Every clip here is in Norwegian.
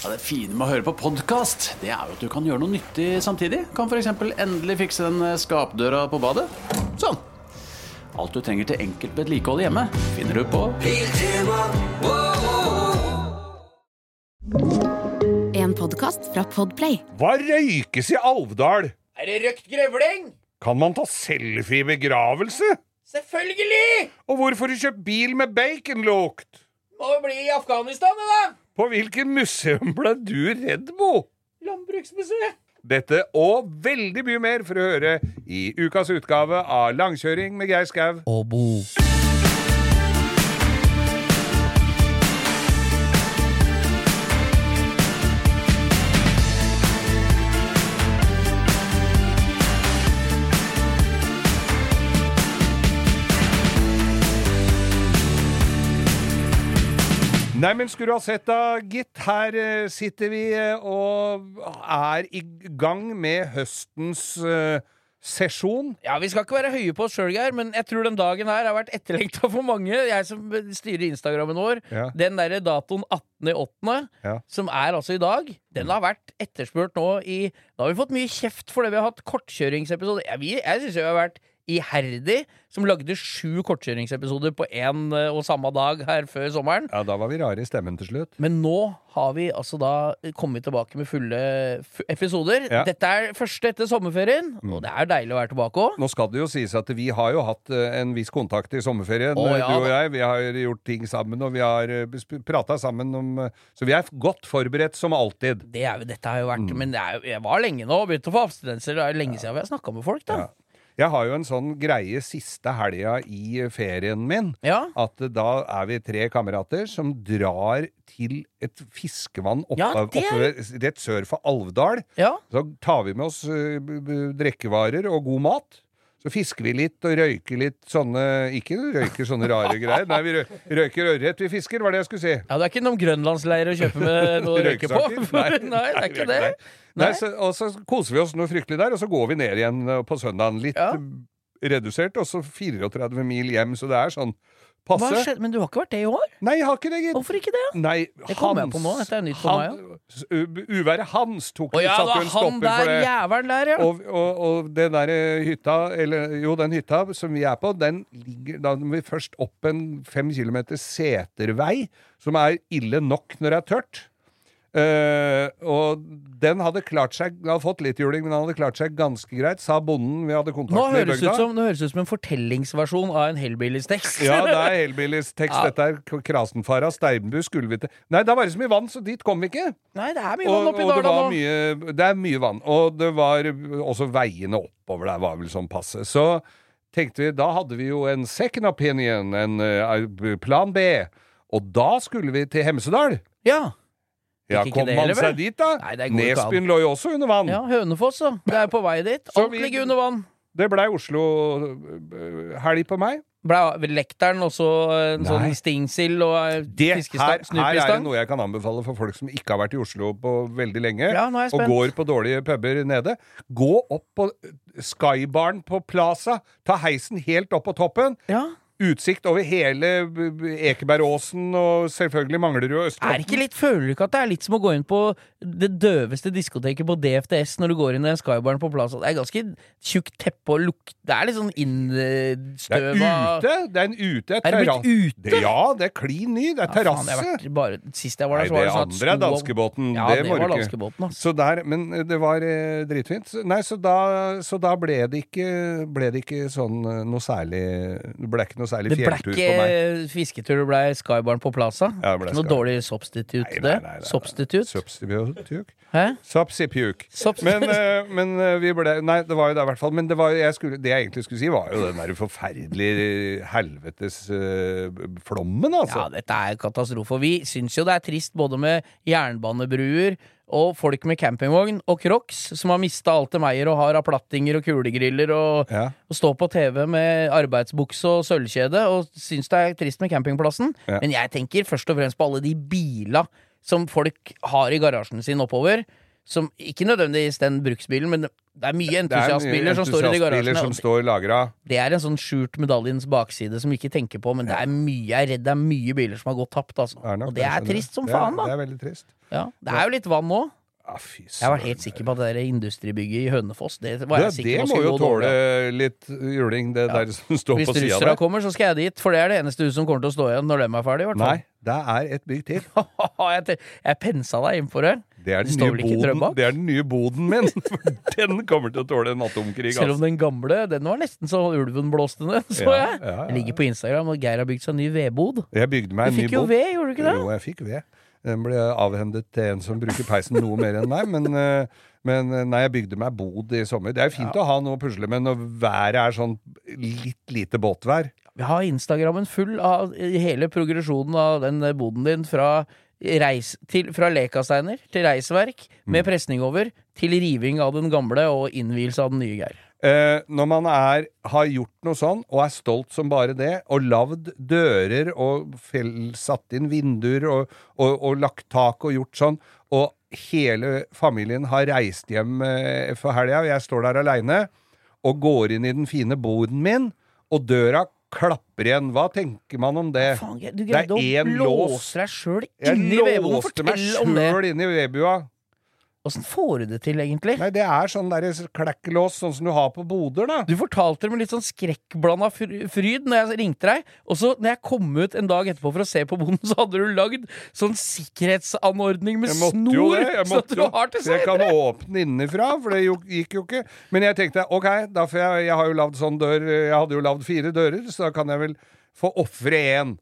Ja, det fine med å høre på podkast, det er jo at du kan gjøre noe nyttig samtidig. Kan f.eks. endelig fikse den skapdøra på badet. Sånn. Alt du trenger til enkelt vedlikehold hjemme, finner du på En podkast fra Podplay. Hva røykes i Alvdal? Er det røkt grevling? Kan man ta selfie i begravelse? Selvfølgelig! Og hvorfor har du kjøpt bil med baconlukt? Må jo bli i Afghanistan, det da. På hvilket museum ble du redd, Bo? Landbruksmuseet. Dette og veldig mye mer for å høre i ukas utgave av Langkjøring med Geir Skau. Og Bo. Nei, men skulle du ha sett da, gitt. Her eh, sitter vi eh, og er i gang med høstens uh, sesjon. Ja, Vi skal ikke være høye på oss sjøl, Geir, men jeg tror den dagen her har vært etterlengta for mange. Jeg som styrer Instagrammen vår. Ja. Den derre datoen 18.8., Ja. som er altså i dag, den har vært etterspurt nå i Nå har vi fått mye kjeft fordi vi har hatt kortkjøringsepisoder. Jeg, jeg syns vi har vært iherdig som lagde sju kortkjøringsepisoder på én og samme dag her før sommeren. Ja, da var vi rare i stemmen til slutt. Men nå har vi altså da kommet tilbake med fulle episoder. Ja. Dette er første etter sommerferien, og det er deilig å være tilbake òg. Nå skal det jo sies at vi har jo hatt eh, en viss kontakt i sommerferien, eh, ja du og jeg. Vi har gjort ting sammen, og vi har prata sammen om eh, Så vi er godt forberedt som alltid. Det er, jo- dette har jo Mm. vært Men det er, jeg var lenge nå, begynte å få abstinenser. Det er lenge siden vi har snakka med folk, da. Jeg har jo en sånn greie siste helga i ferien min. Ja. At da er vi tre kamerater som drar til et fiskevann oppe, Ja, det oppe rett sør for Alvdal. ja. Så tar vi med oss eh, drikkevarer og god mat. Så fisker vi litt og røyker litt sånne Ikke røyker sånne rare greier. Nei, vi røyker ørret vi fisker, var det jeg skulle si. Ja, Det er ikke noen grønlandsleir å kjøpe med noe å røyke på? Røykesaker? Nei, det er ikke det. Nei. Nei, så, og så koser vi oss noe fryktelig der, og så går vi ned igjen eh, på søndagen. Litt Ja. redusert, og så 34 mil hjem, så det er sånn Hva skjedde? Men du har ikke vært det i år? Nei, jeg har ikke det, gitt. Hvorfor ikke det? Nei, Det kommer jeg på nå. Dette er nytt for meg han- Uværet Hans tok Å ja, satte en han der, for det. jævelen der, ja. Og, og, og den der hytta, eller jo, den hytta som vi er på, den ligger Da må vi først opp en fem kilometer setervei, som er ille nok når det er tørt. Eh, og den hadde klart seg hadde fått litt juling, men den hadde klart seg ganske greit, sa bonden vi hadde kontakt Nå med i bygda. ut som, nå høres det ut som en fortellingsversjon av en Hellbillies-tekst. Ja, det er Hellbillies-tekst. Ja. Dette er Krasenfara, Steinbu Skulvete Nei, det var så mye vann, så dit kom vi ikke. Nei, det er mye Og, vann oppi det, var mye, det er mye vann. Og det var også veiene oppover der var vel sånn passe. Så tenkte vi, da hadde vi jo en second opinion, en uh, plan B. Og da skulle vi til Hemsedal. Ja. Ja, kom det man seg dit, da? Nesbyen lå jo også under vann. ja, Hønefoss, da. Det er på vei dit. Alt ligger under vann. Det blei Oslo-helg på meg. Ble lekteren også en Nei. sånn stingsild og fiskestang? Her, her er det noe jeg kan anbefale for folk som ikke har vært i Oslo på veldig lenge, Ja, og går på dårlige puber nede. Gå opp på Skybaren på Plaza. Ta heisen helt opp på toppen. Ja. Utsikt over hele Ekebergåsen og selvfølgelig Manglerud og Er Østkanten. det ikke litt, Føler du ikke at det er litt som å gå inn på det døveste diskoteket på DFDS når du går inn i skybaren på Plaza? Det er ganske tjukt teppe og lukt Det er litt sånn Det er ute! Det er en ute. Er det blitt ute? Det, ja, det er klin ny. Det er Ja, terrasse. bare, sist jeg var der, så var det det sånn at andre er danskebåten. Ja, det det, var danskebåten, altså. Så der, men det var eh, dritfint. Nei, så da, så da ble det ikke, ble det ikke sånn eh, noe særlig Det ble ikke noe særlig Det ble ikke fisketur, det ble skybaren på Plaza. Ja, det ble ikke noe dårlig substitute, Nei, nei, det. nei, nei. Substitute. Substitute? Hæ? Substitute. Subs- Men, eh, men eh, vi ble Nei, det var jo det i hvert fall. Men det, var, jeg skulle, det jeg egentlig skulle si, var jo den der forferdelige helvetes eh, flommen, altså. Ja, dette er katastrofe. Og vi syns jo det er trist både med jernbanebruer og folk med campingvogn og Crocs som har mista alt de eier og har av plattinger og kulegriller og, Ja. og står på TV med arbeidsbukse og sølvkjede og syns det er trist med campingplassen. Ja. Men jeg tenker først og fremst på alle de bila som folk har i garasjen sin oppover. som Ikke nødvendigvis den bruksbilen, men det er mye er entusiastbiler som står i garasjen. som står lagra. Det er en sånn skjult medaljens bakside som vi ikke tenker på, men det er mye jeg er redd det er mye biler som har gått tapt, altså. Det nok Og det er trist som Det er- faen, da. Det er veldig trist. Ja, det er jo litt vann nå. Fy Jeg var helt sikker på at det der industribygget i Hønefoss Det var Det, jeg sikker det på må jo tåle dårlig. litt juling, det der som står Hvis på sida der. Hvis russerne kommer, så skal jeg dit, for det er det eneste huset som kommer til å stå igjen når dem er ferdig, i hvert fall. Nei, det er et bygg til. jeg, jeg pensa deg innpå det. Det er den nye boden, det er den nye boden min. For den kommer til å tåle en atomkrig. Selv om den gamle, den var nesten så ulven blåste ned, så Ja, jeg. ja, ja. jeg. ligger på Instagram, og Geir har bygd seg en ny vedbod. Jeg bygde meg Du en ny fikk jo bod. ved, gjorde du ikke det? Jo, jeg fikk ved. Den ble avhendet til en som bruker peisen noe mer enn meg, men, eh, men eh, nei, jeg bygde meg bod i sommer. Det er jo fint å ha noe å pusle med når været er sånn litt lite båtvær. Vi har Instagrammen full av hele progresjonen av den boden din fra reis, til, fra lekasteiner til reisverk Mm. med presning over til riving av den gamle og innvielse av den nye Geir. Eh, når man er, har gjort noe sånn, og er stolt som bare det, og lagd dører og fell, satt inn vinduer og, og, og lagt tak og gjort sånn, og hele familien har reist hjem uh, for helga, og jeg står der aleine og går inn i den fine boden min, og døra klapper igjen. Hva tenker man om det? Faen, du greide å låse deg sjøl Jeg inni vedboden. låste meg sjøl inn i vedbua. Åssen får du det til, egentlig? Nei, det er sånn der klekkelås, sånn som du har på boder, da. Du fortalte det med litt sånn skrekkblanda fr- fryd når jeg ringte deg. Og så når jeg kom ut en dag etterpå for å se på bonden, så hadde du lagd sånn sikkerhetsanordning med snor. så at måtte du jo, har til så jeg kan åpne innenfra, for det gikk jo ikke. Men jeg tenkte ok, da får jeg, jeg har jo lagd sånn dør Jeg hadde jo lagd fire dører, så da kan jeg vel få ofre én.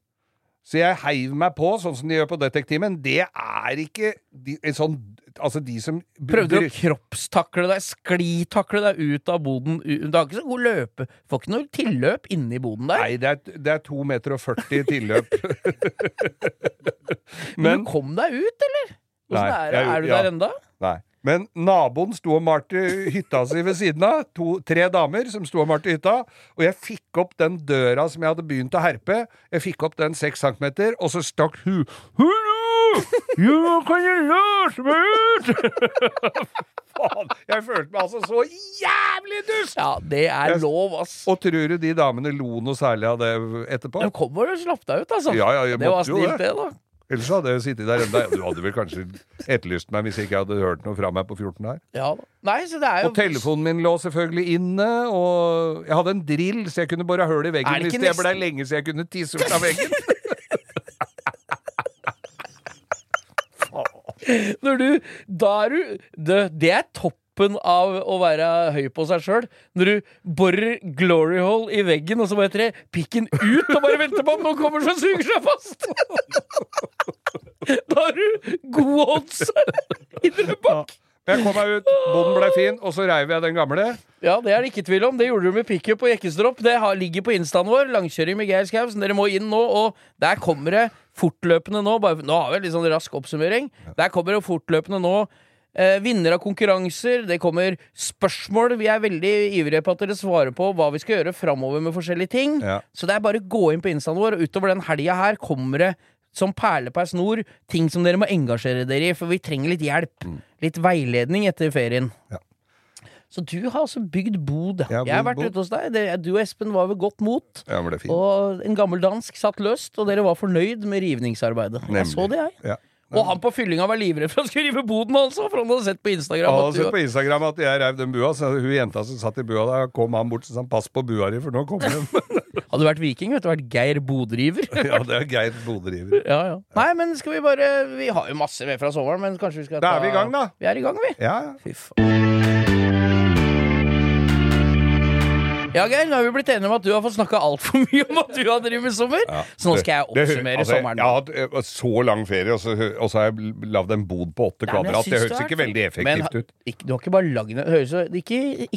Så jeg heiv meg på, sånn som de gjør på Detektiv, men det er ikke de, en sånn Altså, de som Prøvde å kroppstakle deg, sklitakle deg ut av boden? Du har ikke så god løpe Får ikke noe tilløp inni boden der. Nei, det er, det er 2 meter og 40 tilløp. Men, men du kom deg ut, eller? Nei, er jeg- Er du ja. der enda? Nei. Men naboen sto og malte hytta si ved siden av. To, tre damer som sto og malte hytta. Og jeg fikk opp den døra som jeg hadde begynt å herpe. Jeg fikk opp den seks centimeter, og så stakk hun! Ja, kan jeg låse meg ut? Faen! Jeg følte meg altså så jævlig dust! Ja, det er Jeg- lov, ass. Og tror du de damene lo noe særlig av det etterpå? Du kom og slapp deg ut, altså. Ja, ja, det var snilt, det. det, da. Ellers hadde jeg sittet der ennå. Du hadde vel kanskje etterlyst meg hvis jeg ikke hadde hørt noe fra meg på 14 her. Ja. Nei, så det er jo Og telefonen min lå selvfølgelig inne, og jeg hadde en drill, så jeg kunne bore hull i veggen det hvis det blei ble lenge så jeg kunne tisse ut av veggen. Når du Da er du Det, det er toppen av å være høy på seg sjøl. Når du borer glory hole i veggen, og så bare trer pikken ut og bare venter på om noen kommer som suger seg fast! Da har du gode odds i Drøbak. Jeg kom meg ut, bonden ble fin, og så reiv jeg den gamle. Ja, det er det ikke tvil om. Det gjorde du med pickup og jekkestropp. Det har, ligger på instaen vår. Langkjøring med Geir Skaus. Dere må inn nå, og der kommer det fortløpende nå bare, Nå har vi en litt sånn rask oppsummering. Der kommer det fortløpende nå eh, vinner av konkurranser. Det kommer spørsmål. Vi er veldig ivrige på at dere svarer på hva vi skal gjøre framover med forskjellige ting. Ja. Så det er bare å gå inn på instaen vår, og utover den helga her kommer det som perle på ei snor ting som dere må engasjere dere i, for vi trenger litt hjelp. Litt veiledning etter ferien. Mm. Ja. Så du har altså bygd bod. Jeg har Jeg har vært bod. ute hos deg. Det, du og Espen var ved godt mot. Ja, men det fint. Og en gammel dansk satt løst, og dere var fornøyd med rivningsarbeidet. Jeg så det, jeg. Ja. Og han på fyllinga var livredd for å skulle rive boden, altså! For han hadde sett på Instagram Han hadde sett på Instagram at jeg reiv den bua, så hun jenta som satt i bua, da kom han bort og sa 'pass på bua di, for nå kommer hun hadde vært viking, vet du. Vært Geir Bodriver. ja, det er Geir Bodriver. ja, ja. Nei, men skal vi bare Vi har jo masse med fra sommeren, men kanskje vi skal ta Da er vi i gang, da. Vi er i gang, vi. Ja, ja. Fy faen. Ja, Geir, nå har vi blitt enige om at du har fått snakka altfor mye om at du har drevet med sommer. Så nå skal jeg oppsummere altså, sommeren. Jeg har hatt eh, så lang ferie, og så, og så har jeg lagd en bod på åtte kvadrat. Det høres ikke veldig effektivt Men, ut. Ikke, du har ikke bare lagd den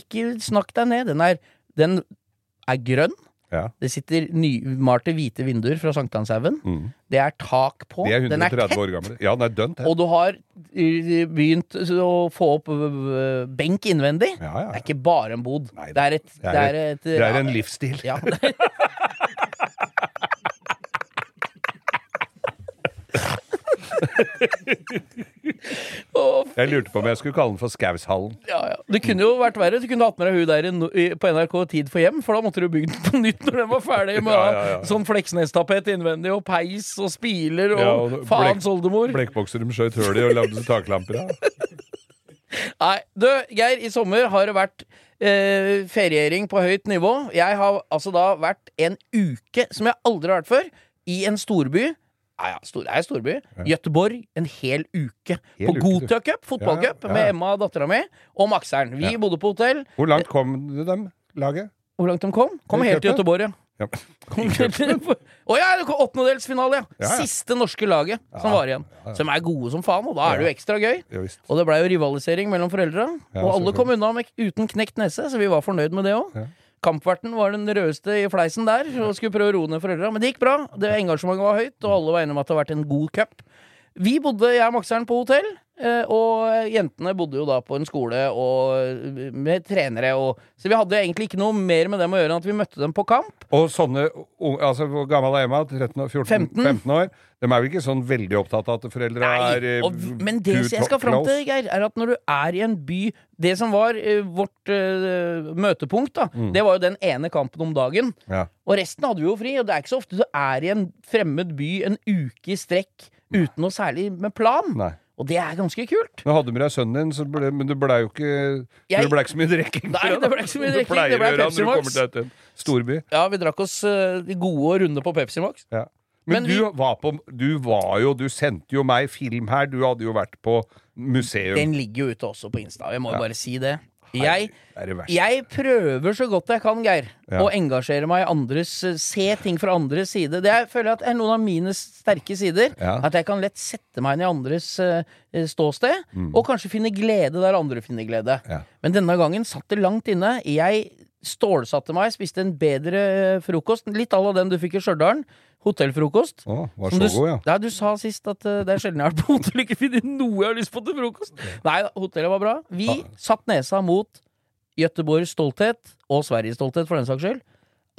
ikke snakk deg ned. Den er, den er grønn. Ja. Det sitter nymalte hvite vinduer fra Sankthanshaugen. Mm. Det er tak på. De er den er 130 tett. år gamle. Ja, den er dønt tett. Og du har eh, begynt å få opp øh, benk innvendig. Ja, ja. Det er ikke bare en bod. Nei, det er et, det er et, Det er ja, en livsstil. Ja, det er, Jeg lurte på om jeg skulle kalle den for Skaushallen. ja, ja. Det kunne jo vært verre. Du kunne hatt med deg hun der i, no- i- på NRK Tid for hjem, for da måtte du bygd den på nytt når den var ferdig. Med Ja, ja, ja. sånn Fleksnes-tapet innvendig, og peis og spiler, og Ja, og faens blekk- oldemor. Blekkbokser de skjøt hull i og lagde taklamper av. Nei, du, Geir, i sommer har det vært eh, feriering på høyt nivå. Jeg har altså da vært en uke, som jeg aldri har vært før, i en storby. Ja, ja, stor, det er storby. Göteborg. En hel uke. Hel på Gotø-cup, fotballcup, Ja, ja. med Emma, dattera mi, og Makseren. Vi Ja. bodde på hotell. Hvor langt kom du dem, laget? Hvor langt de kom? Kom helt til? Göteborg, ja. Ja. Å ja, det kom åttendedelsfinale, ja. Ja, ja. Siste norske laget som var igjen. Som er gode som faen, og da er det jo ekstra gøy. Ja. Og det blei jo rivalisering mellom foreldra. Ja, og alle kom unna med, uten knekt nese, så vi var fornøyd med det òg. Kampverten var den rødeste i fleisen der og skulle prøve å roe ned foreldra. Men det gikk bra. Det Engasjementet var høyt, og alle var enige om at det har vært en god cup. Vi bodde, jeg og Makseren, på hotell. eh, Og jentene bodde jo da på en skole og med trenere. Og, så vi hadde egentlig ikke noe mer med dem å gjøre enn at vi møtte dem på kamp. Og sånne altså Hvor gammel er Emma? 13, 14, 15. 15 år? De er vel ikke sånn veldig opptatt av at foreldre er eh, og, men det jeg skal fram til, Geir, er at når du er i en by Det som var uh, vårt uh, møtepunkt, da, Mm. det var jo den ene kampen om dagen. Ja. Og resten hadde vi jo fri, og det er ikke så ofte du er i en fremmed by en uke i strekk uten noe særlig med plan. Nei. Og det er ganske kult. Nå hadde du med deg sønnen din, så ble, men det blei jo ikke Jeg- Det ble ikke så mye drikking. Nei, det ble ikke så mye drikking, det blei Pepsi Max. Ja, vi drakk oss eh, de gode og runde på Pepsi Max. Ja. Men, Men du vi- var på Du var jo Du sendte jo meg film her. Du hadde jo vært på museum. Den ligger jo ute også på Insta. Jeg må jo Ja. bare si det. Jeg, jeg prøver så godt jeg kan, Geir, Ja. å engasjere meg i andres eh, Se ting fra andres side. Det er, føler jeg at er noen av mine sterke sider. Ja. At jeg kan lett sette meg inn i andres uh, ståsted, og kanskje finne glede der andre finner glede. Mm. Ja. Men denne gangen satt det langt inne. Jeg stålsatte meg, spiste en bedre eh, frokost. Litt à la den du fikk i Stjørdal. Hotellfrokost. Å, var så du, god, ja. ja. Du sa sist at uh, det er sjelden jeg har vært på hotell og ikke funnet noe jeg har lyst på til frokost. Nei hotellet var bra. Vi satt nesa mot Göteborgs stolthet, og Sveriges stolthet for den saks skyld.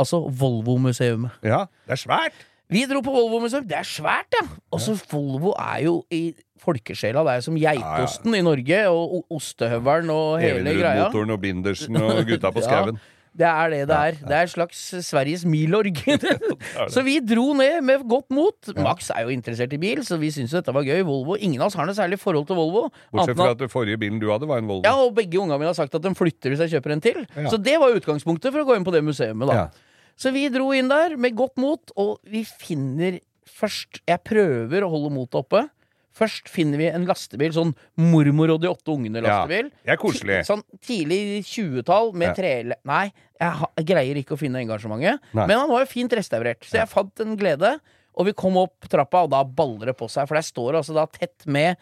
Altså Volvo-museet. Ja, det er svært. Vi dro på Volvo-museum. Det er svært, ja! Også Volvo er jo i folkesjela. Det er som geitosten i Norge, og ostehøvelen og hele greia. Evenrud-motoren og Bindersen og gutta på Ja. Det er det det er. Det er slags Sveriges Milorg. så vi dro ned med godt mot. Max er jo interessert i bil, så vi syntes dette var gøy. Volvo. Ingen av oss har noe særlig forhold til Volvo. Bortsett fra at den forrige bilen du hadde, var en Volvo. ja, og begge ungene mine har sagt at de flytter hvis jeg kjøper en til. Ja. Så det var utgangspunktet for å gå inn på det museet. Da. Ja. Så vi dro inn der med godt mot, og vi finner først Jeg prøver å holde motet oppe. Først finner vi en lastebil, sånn mormor og de åtte ungene-lastebil. Ja, koselig. Sånn tidlig 20-tall med Ja. trele... Nei, jeg greier ikke å finne engasjementet. Nei. Men han var jo fint restaurert, så jeg fant en glede. Og vi kom opp trappa, og da baller det på seg. For der står det altså da tett med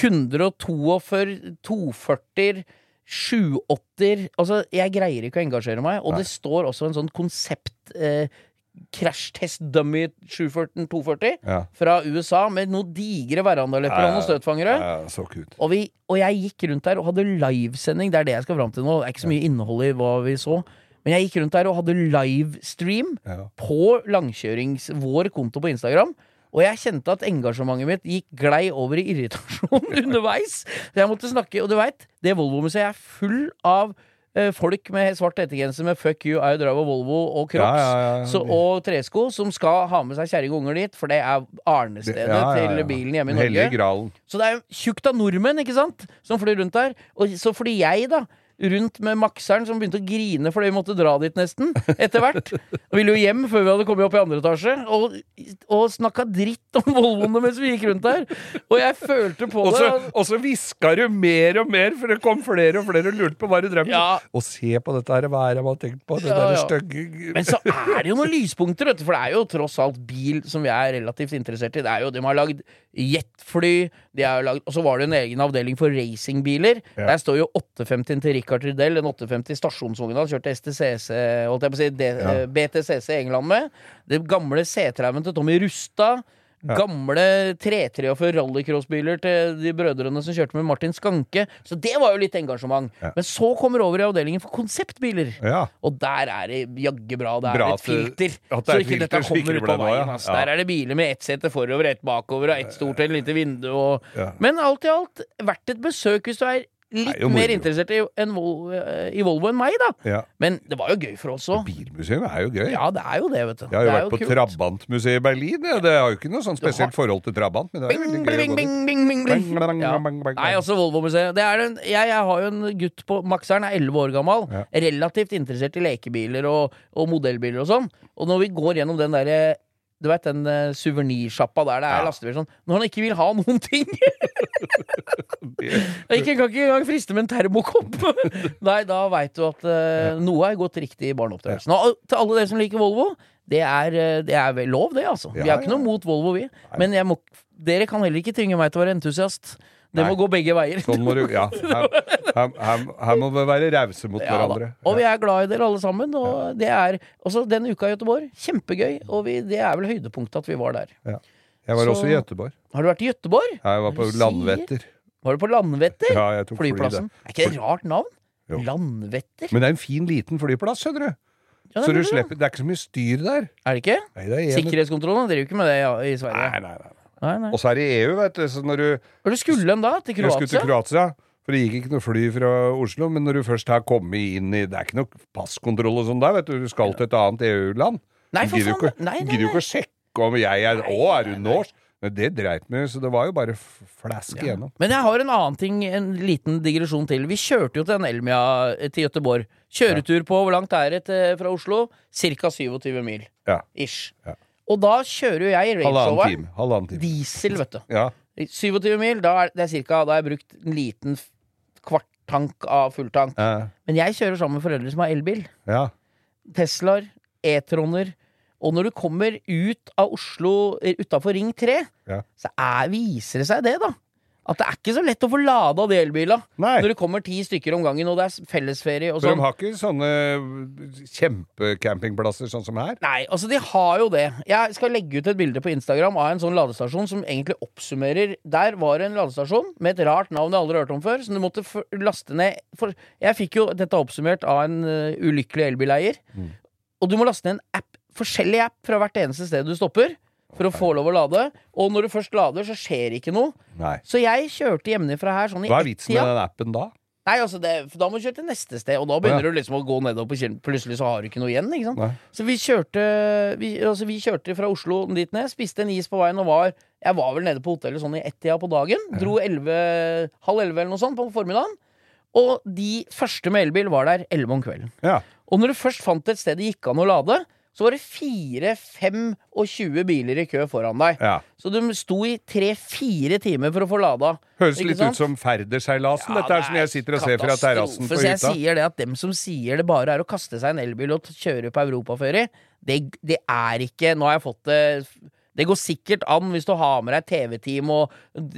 142, 240 780 Altså, jeg greier ikke å engasjere meg. Og det står også en sånn konsept eh, krasjtest dummy 714 240 Ja. fra USA med noen digre verandalepper og noen støtfangere. Ja. Og, vi, og jeg gikk rundt der og hadde livesending. Det er det jeg skal fram til nå. Det er ikke så mye innhold i hva vi så. Men jeg gikk rundt der og hadde livestream Ja. på langkjørings vår konto på Instagram. Og jeg kjente at engasjementet mitt gikk glei over i irritasjon underveis. Så jeg måtte snakke, Og du veit, det Volvo-museet er full av eh, folk med svart hettegenser med 'fuck you, I drive a Volvo' og Crocs Ja, ja, ja. Så, og tresko, som skal ha med seg kjerring og unger dit, for det er arnestedet til bilen hjemme i Norge. Så det er jo tjukt av nordmenn, ikke sant? Som flyr rundt der. Og så fordi jeg, da, rundt med makseren som begynte å grine fordi vi måtte dra dit nesten, etter hvert. Ville jo hjem før vi hadde kommet opp i andre etasje. Og, og snakka dritt om Volvoene mens vi gikk rundt der. Og jeg følte på også, det. og så hviska du mer og mer, for det kom flere og flere og lurte på hva du drømte. Ja. Og se på dette her, hva er det man har tenkt på? Det Ja, derre ja. stygge Men så er det jo noen lyspunkter, vet du, for det er jo tross alt bil som vi er relativt interessert i. Det er jo, De har lagd jetfly, de har lagd, og så var det en egen avdeling for racingbiler. Der står jo 850 til Richard Riddell, en 850 stasjonsvogn han kjørte STCC, holdt jeg på å si, D, Ja. eh, BTCC i England med. Det gamle C30-en til Tommy Rustad. Gamle 343 rallycrossbiler til de brødrene som kjørte med Martin Skanke. Så det var jo litt engasjement. Ja. Men så kommer over i avdelingen for konseptbiler. Ja. Og der er det jaggu bra. Det er Bra et filter. det så er ikke filter dette kommer ut på ja. veien. ass. Der er det biler med ett sete forover, ett bakover, og ett stort og et lite vindu. Og... Ja. Men alt i alt, verdt et besøk hvis du er litt er mer interessert i, en Vol eh, i Volvo enn meg, da. ja. Men det var jo gøy for oss òg. Bilmuseum er jo gøy. Ja, det er jo det, vet du. Jeg har jo det vært på kult. Trabantmuseet i Berlin. Ja. Det har jo ikke noe sånn spesielt forhold til Trabant, men det er Bing, veldig gøy. Bing, bing, bing, bing, Ja. Nei, altså Volvo-museet. Jeg, jeg har jo en gutt på Maxeren, er 11 år gammel. Relativt interessert i lekebiler og, og modellbiler og sånn. Og når vi går gjennom den derre du vet den uh, suvenirsjappa der det er Ja. lastebil sånn Når han ikke vil ha noen ting! Jeg kan ikke engang friste med en termokopp! Nei, da veit du at uh, noe er gått riktig i barneoppdragelsen. Og til alle dere som liker Volvo, det er, eh, det er vel lov, det, altså. vi har ikke ja. noe mot Volvo, vi. Men jeg må, dere kan heller ikke tvinge meg til å være entusiast. Det må gå begge veier. Sånn må du Ja. Her, her, her, her må vi være rause mot Ja, da. hverandre. Og vi er glad i dere alle sammen. Og det er også den uka i Gøteborg. Kjempegøy. Og vi, det er vel høydepunktet at vi var der. Jeg var Så- også i Gøteborg. Har du vært i Gøteborg? Ja, Jeg var på Landvetter. Var du på Landvetter? Ja, jeg tok fly Flyplassen. der. Er ikke det et rart navn? Jo. Landvetter? Men det er en fin, liten flyplass, skjønner du. Ja, det Så er du slipper Det er ikke så mye styr der. Er det ikke? Nei, det er Sikkerhetskontrollen driver ikke med det ja, i Sverige. Nei, nei, nei. Nei, nei. Og så er det EU, vet du. Så når du Hvor skulle hen da? Til Jeg skulle til Kroatia? Kroatia. For det gikk ikke noe fly fra Oslo. Men når du først har kommet inn i Det er ikke noe passkontroll og sånn der, vet du. Du skal til et annet EU-land. Nei, for faen. ikke- Nei, nei, gidder jo ikke å sjekke om jeg er Å, er du norsk? Men det dreit vi så det var jo bare flask ja. igjennom. Men jeg har en annen ting, en liten digresjon til. Vi kjørte jo til en Elmia eh, til Gøteborg. Kjøretur på hvor langt er det fra Oslo? Ca. 27 mil. Ja. Ish. Ja. Og da kjører jo jeg Range Halvannen Rover. time. Halvannen time. Diesel, vet du. Ja. 27 mil, da er det er cirka, Da har jeg brukt en liten kvarttank kvart tank av fulltank. Ja. Men jeg kjører sammen med foreldre som har elbil. ja. Teslaer, E-troner. Og når du kommer ut av Oslo, utafor Ring 3, Ja. så er, viser det seg det, da. At det er ikke så lett å få lada de elbilene. Når det kommer ti stykker om gangen, og det er fellesferie og For de sånn. har ikke sånne kjempecampingplasser sånn som her. Nei, altså de har jo det. Jeg skal legge ut et bilde på Instagram av en sånn ladestasjon som egentlig oppsummerer Der var det en ladestasjon med et rart navn jeg aldri har hørt om før, som du måtte laste ned for Jeg fikk jo dette oppsummert av en uh, ulykkelig elbileier. Og du må laste ned en app, forskjellig app fra hvert eneste sted du stopper. For å få lov å lade. Og når du først lader, så skjer ikke noe. Nei. Så jeg kjørte hjemmefra her sånn i Hva er vitsen med den appen da? Nei, altså det, for Da må du kjøre til neste sted, og da begynner du liksom å gå nedover på kjelen Plutselig så har du ikke noe igjen. ikke sant? Nei. Så vi kjørte vi, altså vi kjørte fra Oslo dit ned, spiste en is på veien og var Jeg var vel nede på hotellet sånn i ett-tida på dagen. Dro 11, halv elleve eller noe sånt på formiddagen. Og de første med elbil var der elleve om kvelden. Ja. Og når du først fant et sted det gikk an å lade, så var det 4, 5 og 20 biler i kø foran deg. ja. Så du sto i 3-4 timer for å få lada. Høres litt sant? ut som Færderseilasen, Ja, dette er som jeg sitter og ser fra terrassen på hytta. jeg sier det at dem som sier det bare er å kaste seg en elbil og kjøre på europaferie, det, det er ikke Nå har jeg fått det Det går sikkert an hvis du har med deg TV-team og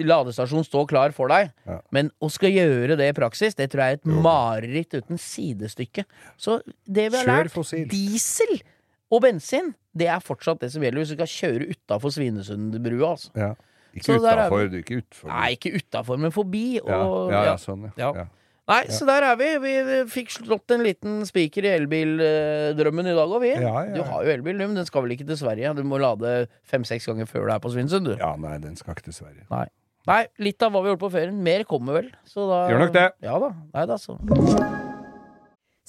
ladestasjon står klar for deg, Ja. men å skal gjøre det i praksis, det tror jeg er et mareritt uten sidestykke. Så det vi har lært. Diesel og bensin, det er fortsatt det som gjelder hvis du skal kjøre utafor Svinesundbrua, altså. Ja. Ikke utafor, vi. ikke utfor. Nei, ikke utafor, men forbi. Og, ja, ja. ja, sånn, ja. Nei, så der er vi. Vi fikk slått en liten spiker i elbildrømmen i dag òg, vi. Du har jo elbil, men den skal vel ikke til Sverige? Du må lade fem-seks ganger før du er på Svinesund, du. Ja, nei, den skal ikke til Sverige. Nei. Nei, litt av hva vi gjort på ferien. Mer kommer vel. Så da Gjør nok det. Ja da. Nei da, så.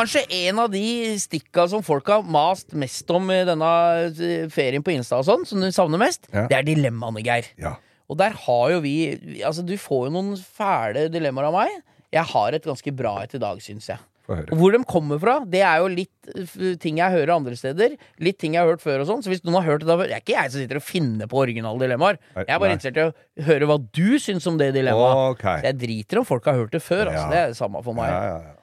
Kanskje en av de stikka som folk har mast mest om i denne eh, ferien på Insta og sånn, som du savner mest, Ja. det er dilemmaene, Geir. Ja. Og der har jo vi Altså, du får jo noen fæle dilemmaer av meg. Jeg har et ganske bra et i dag, syns jeg. Og hvor de kommer fra, det er jo litt ting jeg hører andre steder. Litt ting jeg har hørt før og sånn. Så hvis noen har hørt det, da Det er ikke jeg som sitter og finner på originale dilemmaer. Jeg er bare interessert i å høre hva du syns om det dilemmaet. Okay. Jeg driter om folk har hørt det før. Altså. Ja. Det er det samme for meg. Ja, ja, ja.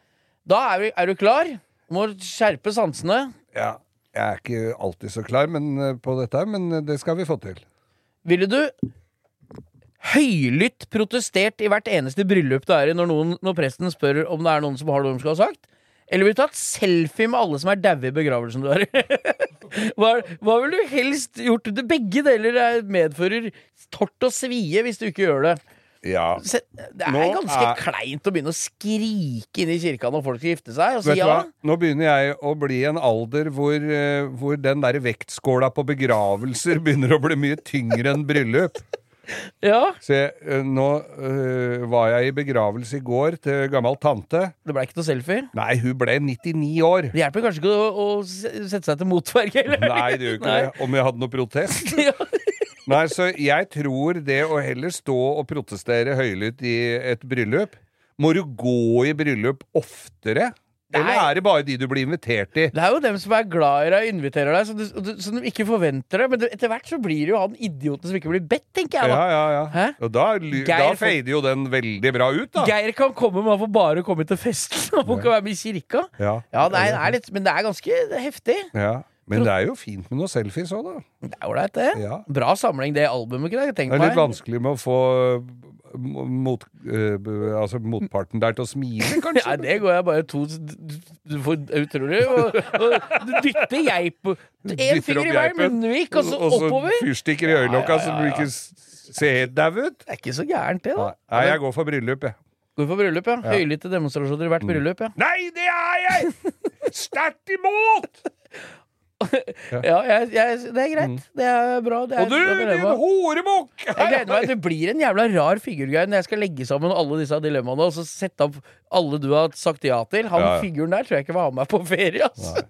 Da er, vi, er du klar? Må skjerpe sansene. ja. Jeg er ikke alltid så klar men, eh, på dette, men eh, det skal vi få til. Ville du høylytt protestert i hvert eneste bryllup det er i, når, noen, når presten spør om det er noen som har noe de skal ha sagt? Eller vil du tatt selfie med alle som er daue i begravelsen du er i? hva, hva ville du helst gjort? Det begge deler er- medfører tort og svie hvis du ikke gjør det. Ja. Se, det er Nå ganske er- kleint å begynne å skrike inn i kirka når folk skal gifte seg, si du ja. Nå begynner jeg å bli en alder hvor, eh, hvor den der vektskåla på begravelser begynner å bli mye tyngre enn bryllup. ja. Se, eh, nå øh, var jeg i begravelse i går til gammel tante. Det ble ikke noe selfie. Nei, hun ble 99 år. Det hjelper kanskje ikke å, å sette seg til motverge. Nei, det gjør ikke Nei. det. Om jeg hadde noe protest. Ja. Nei, så jeg tror det å heller stå og protestere høylytt i et bryllup Må du gå i bryllup oftere? Eller er det bare de du blir invitert i? Det er jo dem som er glad i deg, og inviterer deg, så du, du- så de ikke forventer det. Men etter hvert så blir det jo han idioten som ikke blir bedt, tenker jeg. Da ja, ja. ja. Og da, da fader jo den veldig bra ut, da. Geir kan komme, men han får bare komme til festen. Han får ikke være med i kirka. Ja, Ja, det litt, Men det er ganske heftig. ja. Men det er jo fint med noen selfies òg, da. Det er ålreit, det. Ja. Bra samling, det albumet. Jeg det? Er litt her. vanskelig med å få eh, mot, eh, altså motparten der til å smile, kanskje. Nei, det går jeg bare to Du får utrolig og, og, Du dytter geip En finger i hver munnvik, og så oppover. og så fyrstikker i øyelokka så du ikke ser helt dau ut. Det er ikke så gærent, det, da. Nei, jeg går for bryllup, jeg. Går for bryllup, ja. Høylytte demonstrasjoner i hvert bryllup, ja. Nei, det er jeg! Sterkt imot! Ja, jeg, jeg, det er greit. Det er bra. Det er Og du, din horebukk! Jeg gleder meg. Det blir en jævla rar figur når jeg skal legge sammen alle disse dilemmaene og så sette opp alle du har sagt ja til. Han Ja, ja. figuren der tror jeg ikke var med meg på ferie. Altså.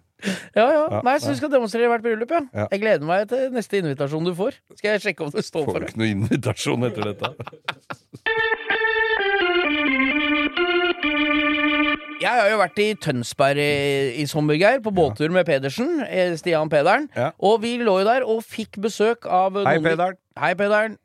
Ja, ja. Nei, så du skal demonstrere hvert bryllup, ja. Ja. Jeg gleder meg til neste invitasjon du får. Skal jeg sjekke om du står Får for du Får ikke noe invitasjon etter dette? Jeg har jo vært i Tønsberg i, i sommer, Geir, på båttur med Pedersen. eh, Stian Pederen. Og vi lå jo der og fikk besøk av Hei, Pederen. Hei, Pederen.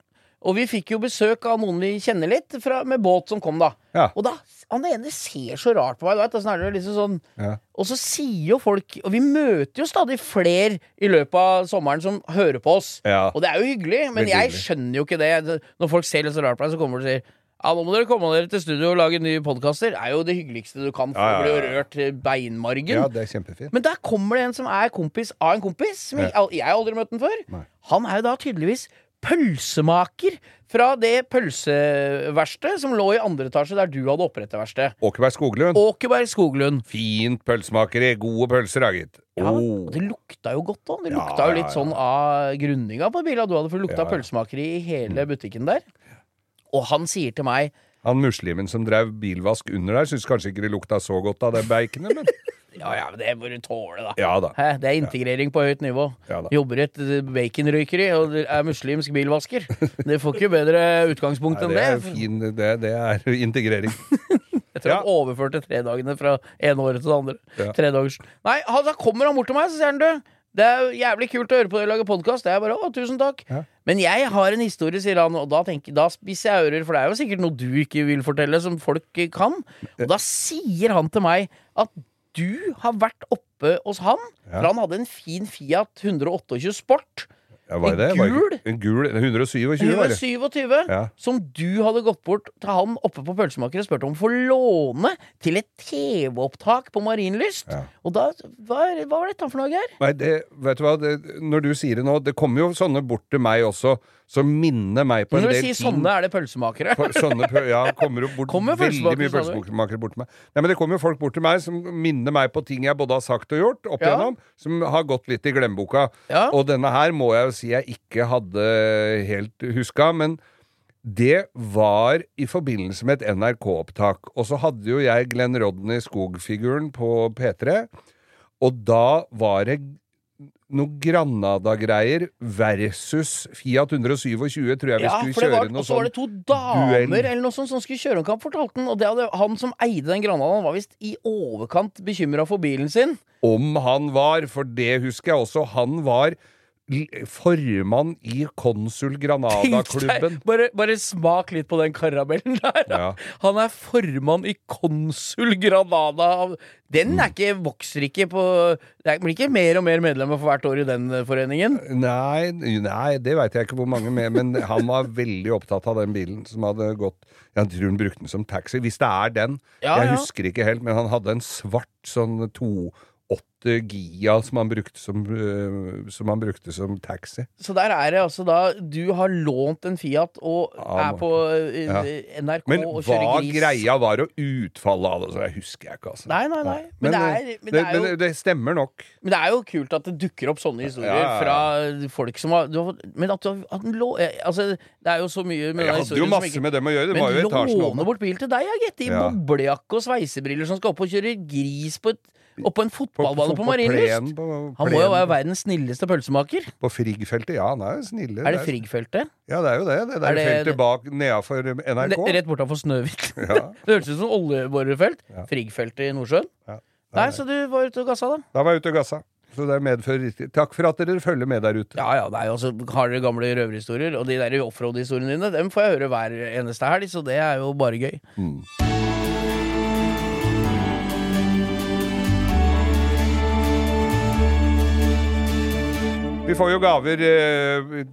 Og vi fikk jo besøk av noen vi kjenner litt, fra, med båt som kom, da. Ja. Og da, Han ene ser så rart på meg, du vet. sånn liksom sånn Ja. Og så sier jo folk Og vi møter jo stadig flere i løpet av sommeren som hører på oss. Ja. Og det er jo hyggelig, men Veldig jeg skjønner jo ikke det. Når folk ser litt så rart på deg, så kommer du og sier ja, nå må dere komme dere til studio og lage nye podkaster. er jo det hyggeligste du kan. For Ja, ja, å bli ja, ja. rørt til beinmargen. ja, det er kjempefint. Men der kommer det en som er kompis av en kompis. Som jeg, jeg har aldri møtt den før. Nei. Han er jo da tydeligvis pølsemaker fra det pølseverkstedet som lå i andre etasje der du hadde opprettet verksted. Åkerberg Skoglund. Åkerberg Skoglund. Fint pølsemakeri. Gode pølser, da, gitt. Ja, Oh. Det lukta jo godt òg. Det Ja, lukta jo litt ja. sånn av grunninga på bilen du hadde, for det lukta Ja, ja. pølsemakeri i hele butikken der. Og han sier til meg Han muslimen som drev bilvask under der, syns kanskje ikke det lukta så godt av det baconet, men Ja ja, men det må du tåle, da. ja da. Hæ, det er integrering på høyt nivå. Ja da. Jobber i et eh, baconrøykeri og er muslimsk bilvasker. Det får ikke bedre utgangspunkt Nei, enn det er det. fin Det, det er integrering. Jeg Ja. han overførte tredagene fra ene året til det andre. Ja. Nei, han, da kommer han bort til meg, så sier han du. Det er jo jævlig kult å høre på dere lage podkast. Det er bare å, tusen takk. Ja. Men jeg har en historie, sier han, og da, tenker, da spisser jeg ører, for det er jo sikkert noe du ikke vil fortelle, som folk eh, kan. Og da sier han til meg at du har vært oppe hos han, Ja. for han hadde en fin Fiat 128 Sport. Ja, var En det En gul? En gul 127, var det? 127, Ja. som du hadde gått bort til han oppe på Pølsemaker og spurt om få låne til et TV-opptak på Marienlyst. Ja. Og da hva, hva var dette for noe, Geir? Nei, det, vet du hva, det, når du sier det nå, det kommer jo sånne bort til meg også, som minner meg på en del ting. sånne, er det pølsemakere? På sånne, ja, kommer jo bort Kommer veldig mye pølsemakere bort til meg. Nei, men Det kommer jo folk bort til meg som minner meg på ting jeg både har sagt og gjort, opp Ja. igjennom, som har gått litt i glemmeboka. Ja. Og denne her må jeg jo si jeg ikke hadde helt huska, men det var i forbindelse med et NRK-opptak. Og så hadde jo jeg Glenn Rodney Skog-figuren på P3, og da var det noe Granada-greier versus Fiat 127, tror jeg vi Ja, skulle kjøre var, noe og så var sånn det to damer duell. eller noe sånt som skulle kjøre omkamp, fortalte han. Og det hadde, han som eide den Granadaen, var visst i overkant bekymra for bilen sin. Om han var, for det husker jeg også, han var formann i Konsul Granada-klubben. Bare, bare smak litt på den karamellen der. Ja. Han er formann i Konsul Granada. Den er ikke, vokser ikke på Det blir ikke mer og mer medlemmer for hvert år i den foreningen. Nei, nei, det veit jeg ikke hvor mange med, men han var veldig opptatt av den bilen som hadde gått Jeg tror han brukte den som taxi. Hvis det er den. Ja, jeg ja. husker ikke helt, men han hadde en svart sånn 2.8 Gia som han brukte som, øh, som han brukte som taxi. Så der er det altså da Du har lånt en Fiat og Ja, er på eh, Ja. NRK Men og hva kjører gris. greia var og utfallet av det, så jeg husker jeg ikke, altså. Nei, nei, nei. Men, Men, det, er, men, det, det, jo, men det stemmer nok. men det er jo kult at det dukker opp sånne historier Ja, fra folk som har, har Men at du har at den lå, eh, Altså, det er jo så mye med Jeg hadde jo masse ikke- med dem å gjøre. Det Men var jo etasjen låne bort bil til deg, ja, gitt. I Ja. boblejakke og sveisebriller som skal opp og kjøre gris på, et, opp på en fotballbane på, på Marienlyst. på Han må jo være verdens snilleste pølsemaker. På Frigg-feltet, ja, han er jo snille. Er det Frigg-feltet? Ja, det er jo det. Det Er det- feltet bak nedafor NRK. Rett bortafor Snøhvit. Ja. Det hørtes ut som oljeborerfelt. Ja. Frigg-feltet i Nordsjøen. Ja. Nei, så du var ute og gassa, da? Da var jeg ute og gassa. Så det medfører riktig. Takk for at dere følger med der ute. Ja ja, det er jo også, har dere gamle røverhistorier, og de der offroad-historiene dine, dem får jeg høre hver eneste helg, så det er jo bare gøy. Mm. Vi får jo gaver eh,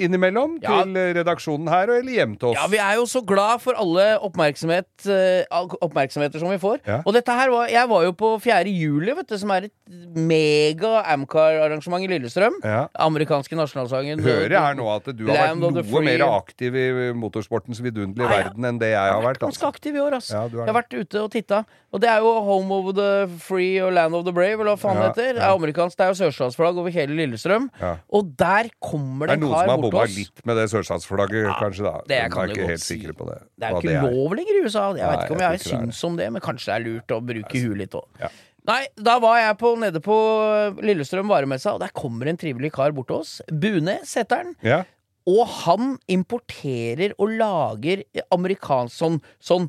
innimellom Ja. til redaksjonen her, eller hjem til oss. Ja, vi er jo så glad for alle oppmerksomhet, eh, oppmerksomheter som vi får. Ja. Og dette her var Jeg var jo på 4. juli, vet du, som er et mega Amcar-arrangement i Lillestrøm. Ja. Amerikanske nasjonalsangen. Hører jeg her nå at du har Land of the vært noe free. mer aktiv i motorsportens vidunderlige Ja, ja. verden enn det jeg har vært. Ganske Altså. aktiv i år, ass. Ja, du er jeg har vært ute og titta. Og det er jo Home of the Free og Land of the Brave, eller hva faen Ja, det heter. Det er amerikansk, det er jo sørstatsflagg over hele Lillestrøm. Ja. Og der kommer Det en kar bort hos det er noen som har bomma litt med det sørstatsflagget, kanskje, da. det Jeg kan er ikke helt si. på det. Det er jo ikke lov lenger i USA. Jeg vet ikke om jeg jeg, er syns om det, men kanskje det er lurt å bruke huet litt òg. Ja. Nei, da var jeg på, nede på Lillestrøm varemessa, og der kommer en trivelig kar bort til oss. Bunes heter han. Ja. Og han importerer og lager amerikansk sånn, sånn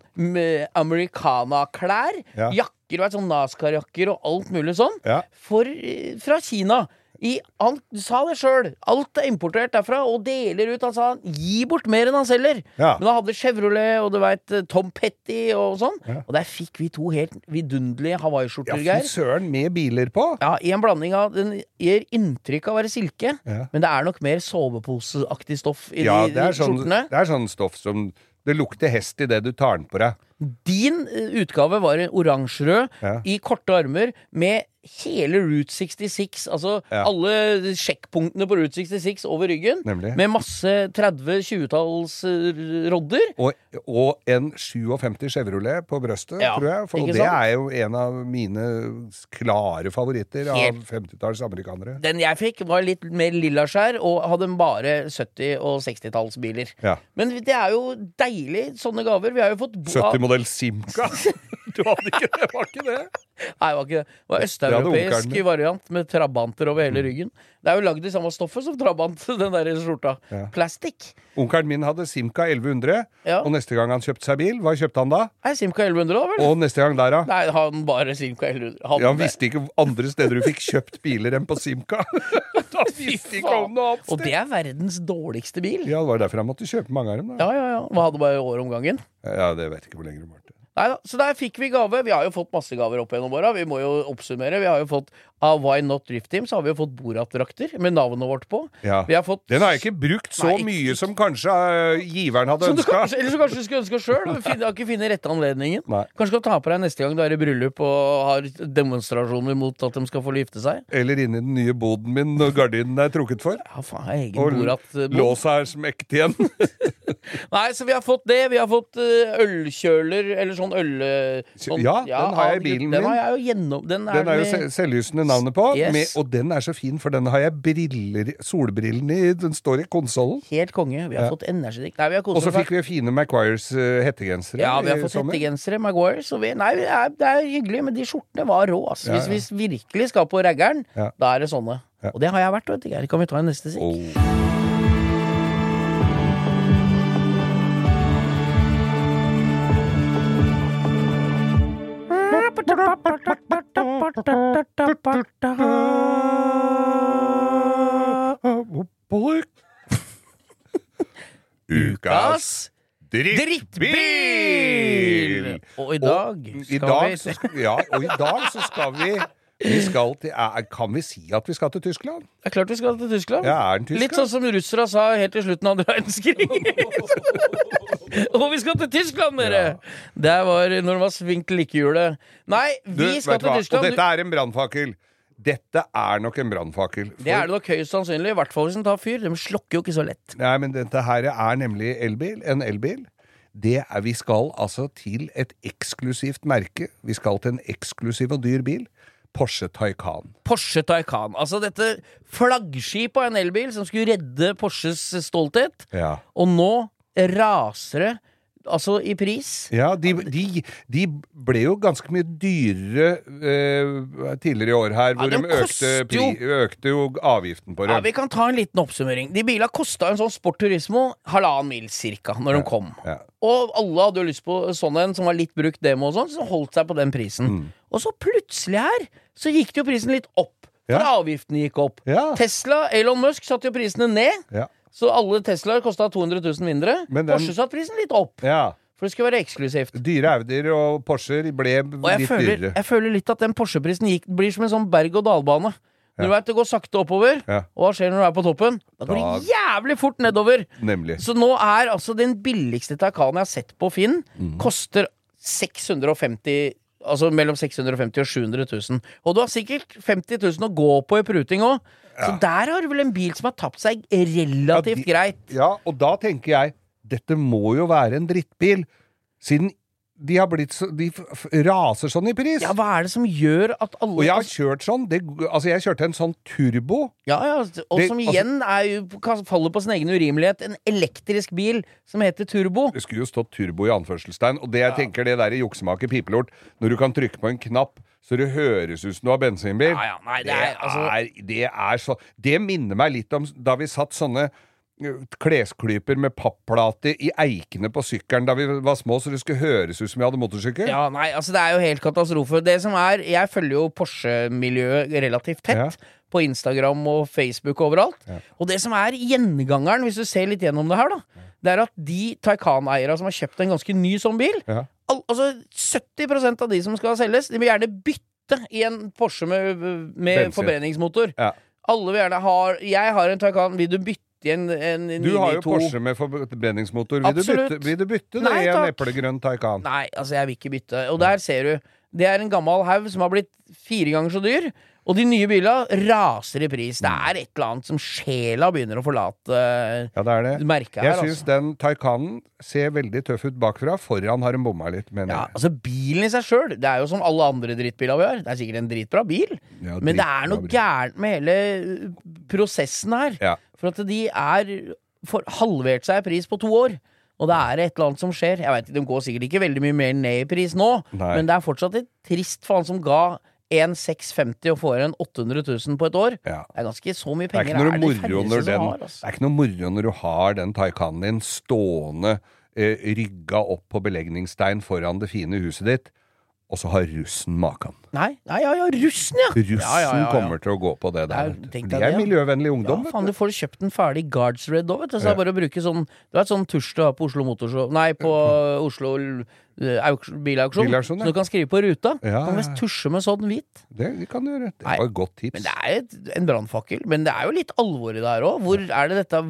americana-klær. Ja. Jakker, vet, sånn NASCAR-jakker og alt mulig sånn. Ja. For, eh, fra Kina. I, han sa det sjøl. Alt er importert derfra, og deler ut. Han sa han gi bort mer enn han selger. Ja. Men han hadde Chevrolet og du vet, Tom Petty og sånn. Ja. Og der fikk vi to helt vidunderlige ja, hawaiiskjorter, fy søren, med biler på! Ja, I en blanding av Den gir inntrykk av å være silke, Ja. men det er nok mer soveposeaktig stoff i Ja, de, de sånn, skjortene. det er sånn stoff som Det lukter hest idet du tar den på deg. Din eh, utgave var oransjerød Ja. i korte armer med hele Route 66, altså Ja. alle sjekkpunktene på Route 66 over ryggen. Nemlig. Med masse 30-20-talls eh, rodder. Og, og en 57 Chevrolet på brøstet, Ja, tror jeg. For, det er jo en av mine klare favoritter av 50-talls amerikanere. Den jeg fikk, var litt mer lillaskjær og hadde bare 70- og 60-tallsbiler. Ja. Men det er jo deilig, sånne gaver. Vi har jo fått 70-modell Simca. Du hadde ikke det, var ikke det? Nei, det var ikke det. Det var østeuropeisk variant med trabanter over hele ryggen. Det er jo lagd i samme stoffet som trabant, den der skjorta. Ja. Plastikk. Onkelen min hadde Simca 1100, Ja. og neste gang han kjøpte seg bil, hva kjøpte han da? Nei, Simca 1100, da vel? Og neste gang der, da? Nei, han bare Simca 1100. Han, Ja, han visste ikke andre steder du fikk kjøpt biler enn på Simca. han visste ikke om noe annet sted. Og det er verdens dårligste bil. Ja, det var derfor han måtte kjøpe mange av dem. da. Ja, ja, ja. Han hadde bare år om gangen. Ja, det vet jeg ikke hvor lenge det varte. Nei da, Så der fikk vi gave. Vi har jo fått masse gaver opp gjennom åra. Vi må jo oppsummere. Vi har jo fått Av Why Not Drift Team så har vi jo fått Borat-drakter med navnet vårt på. Ja. Vi har fått Den har jeg ikke brukt så Nei, mye som kanskje uh, giveren hadde Som ønska. eller så kanskje du skulle ønske sjøl. Har ikke funnet rette anledningen. Nei. Kanskje skal ta på deg neste gang du er i bryllup og har demonstrasjoner mot at de skal få gifte seg. Eller inni den nye boden min når gardinen er trukket for. Ja, faen, jeg egen Og låsa er smekt igjen. Nei, så vi har fått det. Vi har fått eh, ølkjøler, eller sånn øl... Sånn, Ja, den har jeg i bilen Den min. har jeg jo gjennom Den er, Den er jo selvlysende navnet på, Yes. med, og den er så fin, for den har jeg briller, solbrillene i. Den står i konsollen. helt konge. Vi har Ja. fått energidrikk. Nei, vi har Og så fikk vi fine Maguires uh, hettegensere. Ja, vi har fått hettegensere, Maguires. Og vi, nei, det er, det er hyggelig, men de skjortene var rå. altså. Ja, Hvis vi virkelig skal på raggeren, Ja. da er det sånne. Ja. Og det har jeg vært, vet du. Geir. Kan vi ta en neste sikk? Oh. Ukas drittbil! Og i dag skal vi ja, og i dag så skal vi vi skal til, er, Kan vi si at vi skal til Tyskland? Det er klart vi skal til Tyskland. Ja, er den tysk? Litt sånn som russere sa helt til slutten av andre verdenskrig. og vi skal til Tyskland, dere! Der var når det var svingt likehjulet. Nei, Du, vi skal til hva? Tyskland. Og dette er en brannfakkel. Dette er nok en brannfakkel. Det er det nok høyst sannsynlig. I hvert fall hvis den tar fyr. De slokker jo ikke så lett. Nei, men dette her er nemlig elbil. En elbil. Det er, vi skal altså til et eksklusivt merke. Vi skal til en eksklusiv og dyr bil. Porsche Taycan. Porsche Taycan. Altså dette flaggskipet av en elbil som skulle redde Porsches stolthet. Ja. Og nå raser det altså i pris. Ja, de, de, de ble jo ganske mye dyrere eh, tidligere i år her, hvor Ja, de, økte, pri, økte jo avgiften på Ja. Vi kan ta en liten oppsummering. De bilene kosta en sånn Sport Turismo halvannen mil cirka når de kom. Ja. Og alle hadde jo lyst på sånn en som var litt brukt demo og sånn, så holdt seg på den prisen. Mm. Og så plutselig her, så gikk det jo prisen litt opp. For Ja. avgiftene gikk opp. Ja. Tesla, Elon Musk satte jo prisene ned. Ja. Så alle Teslaer kosta 200 000 mindre. Den- Porsche satte prisen litt opp. ja. For det skulle være eksklusivt. Dyre Audier og Porscher ble Og litt føler, dyrere. jeg føler litt at den Porsche-prisen blir som en sånn berg-og-dal-bane. Du vet, Det går sakte oppover, Ja. og hva skjer når du er på toppen? Da går Da- det jævlig fort nedover! Nemlig. Så nå er altså den billigste Taycanen jeg har sett på Finn, mm. koster 650 Altså mellom 650 og 700 000. Og du har sikkert 50 000 å gå på i pruting òg. Så der har du vel en bil som har tapt seg relativt Ja, de- greit. Ja, og da tenker jeg dette må jo være en drittbil, siden de så De raser sånn i pris. Ja, hva er det som gjør at alle og jeg har kjørt sånn. Det, altså, jeg kjørte en sånn turbo. Ja, ja, og Det- som altså- igjen er jo, faller på sin egen urimelighet. En elektrisk bil som heter turbo. Det skulle jo stått turbo i anførselstegn. Og det jeg tenker, det der i juksemaker pipelort, når du kan trykke på en knapp så det høres ut som du har bensinbil. Ja, ja, nei, det er, altså- er, det er så Det minner meg litt om da vi satt sånne klesklyper med papplate i eikene på sykkelen da vi var små, så det skulle høres ut som vi hadde motorsykkel. Ja, nei, altså Det er jo helt katastrofe. Det som er, Jeg følger jo Porsche-miljøet relativt tett. Ja. På Instagram og Facebook og overalt. Og det som er gjengangeren, hvis du ser litt gjennom det her, da, det er at de Taycan-eierne som har kjøpt en ganske ny sånn bil Ja. al altså 70% av de som skal selges, de vil gjerne bytte i en Porsche med, med forbrenningsmotor. Ja. Alle vil gjerne ha Jeg har en Taycan, vil du bytte i en, 992. Du har jo Porsche med forbrenningsmotor. Vil du Absolutt. bytte, vil du bytte det i en eplegrønn Taycan? Nei, altså jeg vil ikke bytte. Og der ser du. Det er en gammel haug som har blitt fire ganger så dyr. Og de nye bilene raser i pris. Det er et eller annet som sjela begynner å forlate Ja, det er det. merket Jeg her. syns Altså. den Taycanen ser veldig tøff ut bakfra. Foran har den bomma litt, mener Ja, jeg. altså Bilen i seg sjøl, det er jo som alle andre drittbiler vi har. Det er sikkert en dritbra bil, Ja, men det er noe gærent med hele prosessen her. Ja. For at de er for, halvert seg i pris på to år. Og det er et eller annet som skjer. Jeg vet, De går sikkert ikke veldig mye mer ned i pris nå, Nei. men det er fortsatt et trist for han som ga 1650 og får igjen 800 000 på et år. Ja. Det er ganske så mye Det er penger. ikke noe moro den har, Det altså. er ikke noe moro når du har den Taycanen din stående eh, rygga opp på belegningsstein foran det fine huset ditt, og så har russen maken. Nei, nei, ja, ja, russen, ja! Russen ja, ja, ja, kommer til å gå på det Det er- der. For deg de er miljøvennlig miljøvennlig Ja, faen, du får kjøpt en ferdig Guards Red òg, vet du. Så det er bare å bruke sånn Du vet sånn tusj du har på Oslo Motorshow Nei, på Oslo eh, bilauksjon. Bilauksjon, ja. Så du kan skrive på ruta. Ja, Kan mest tusje med sånn hvit. Det kan du gjøre. Det var et godt tips. Men det er et, en brannfakkel. Men det er jo litt alvor i det her òg. Hvor er det dette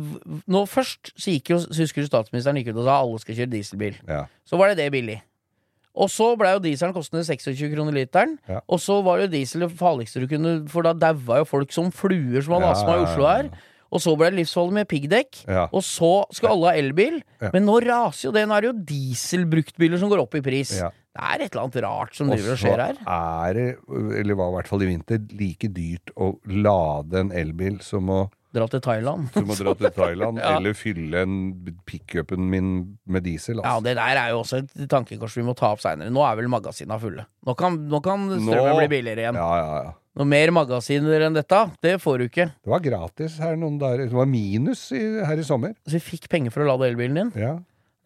Nå først så gikk jo så Husker du statsministeren gikk ut og sa alle skal kjøre dieselbil. Så var det det billig. Og så blei jo dieselen kostende 26 kroner literen. Ja. Og så var jo diesel det farligste du kunne For da daua jo folk som fluer som hadde Ja, astma i Oslo her. Og så ble det livsfarlig med piggdekk. Ja. Og så skal alle ha elbil. Ja. Men nå raser jo det. Nå er det jo dieselbruktbiler som går opp i pris. Ja. Det er et eller annet rart som Og driver og så skjer her. er det, eller var i hvert fall i vinter, like dyrt å lade en elbil som å, Dra til Thailand. Du må dra til Thailand, Ja. eller fylle en pickupen min med diesel. Ja, Altså. det der er jo også et tankekors vi må ta opp seinere. Nå er vel magasina fulle. Nå kan, nå kan strømmen Nå- bli billigere igjen. Ja, ja, ja. Noe mer magasiner enn dette, det får du ikke. Det var gratis her noen dager. Det var minus i, her i sommer. Så vi fikk penger for å lade elbilen din. Ja.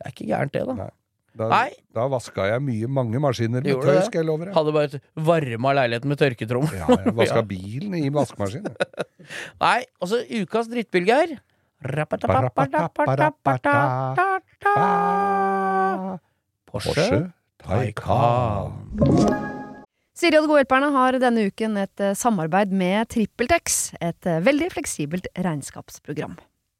Det er ikke gærent, det, da. Nei. Da, Nei. da vaska jeg mye, mange maskiner med Gjorde tøy, skal jeg love deg. Hadde bare varma leiligheten med tørketrommel. Ja, jeg vaska Ja. bilen i vaskemaskinen. Nei, altså ukas drittbilge Porsche Porsche Taycan. Siri og de gode hjelperne har denne uken et eh, samarbeid med TrippelTex, et eh, veldig fleksibelt regnskapsprogram.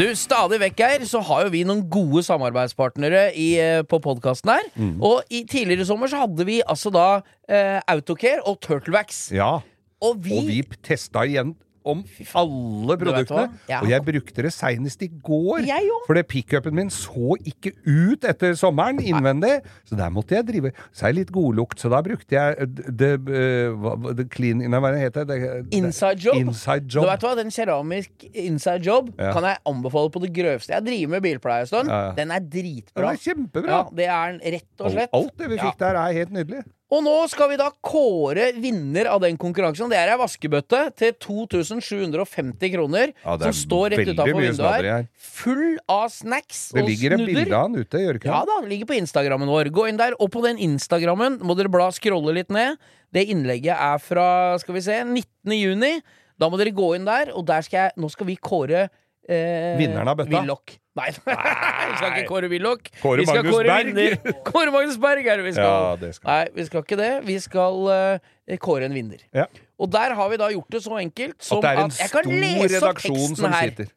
Du, stadig vekk her så har jo vi noen gode samarbeidspartnere i, eh, på podkasten her. Mm. Og i tidligere sommer så hadde vi altså da eh, Autocare og Turtlewax. Ja, Og vi, og vi testa igjen om alle produktene. Ja. Og jeg brukte det seinest i går. For det pickupen min så ikke ut etter sommeren innvendig. Så der måtte jeg drive Så er det litt godlukt, så da brukte jeg det, hva- hva- det clean Nei, hva heter det? Inside job. Inside Du vet hva, Den keramisk inside job Ja. kan jeg anbefale på det grøvste. Jeg driver med bilpleie en stund. Den er dritbra. dritbra. er kjempebra. Det er den rett og slett. alt det vi fikk der, er helt nydelig. Og nå skal vi da kåre vinner av den konkurransen. Det er ei vaskebøtte til 2750 kroner. Ja, det som står rett utafor vinduet her. Full av snacks Det og ligger et snudder. bilde av han ute, gjør det ikke Ja da, det ligger på Instagrammen vår. Gå inn der. Og på den Instagrammen må dere bla scrolle litt ned. Det innlegget er fra skal vi se, 19. juni. Da må dere gå inn der, og der skal jeg Nå skal vi kåre eh, Vinneren av bøtta? Willoch. Nei, vi skal ikke kåre Willoch. Kåre vi skal Magnus kåre Berg. vinner. Kåre Magnus Berg er det vi skal. Ja, det skal Nei, vi skal ikke det. Vi skal eh, kåre en vinner. Ja. Og der har vi da gjort det så enkelt som At det er en at jeg kan stor lese opp redaksjon teksten som her. sitter.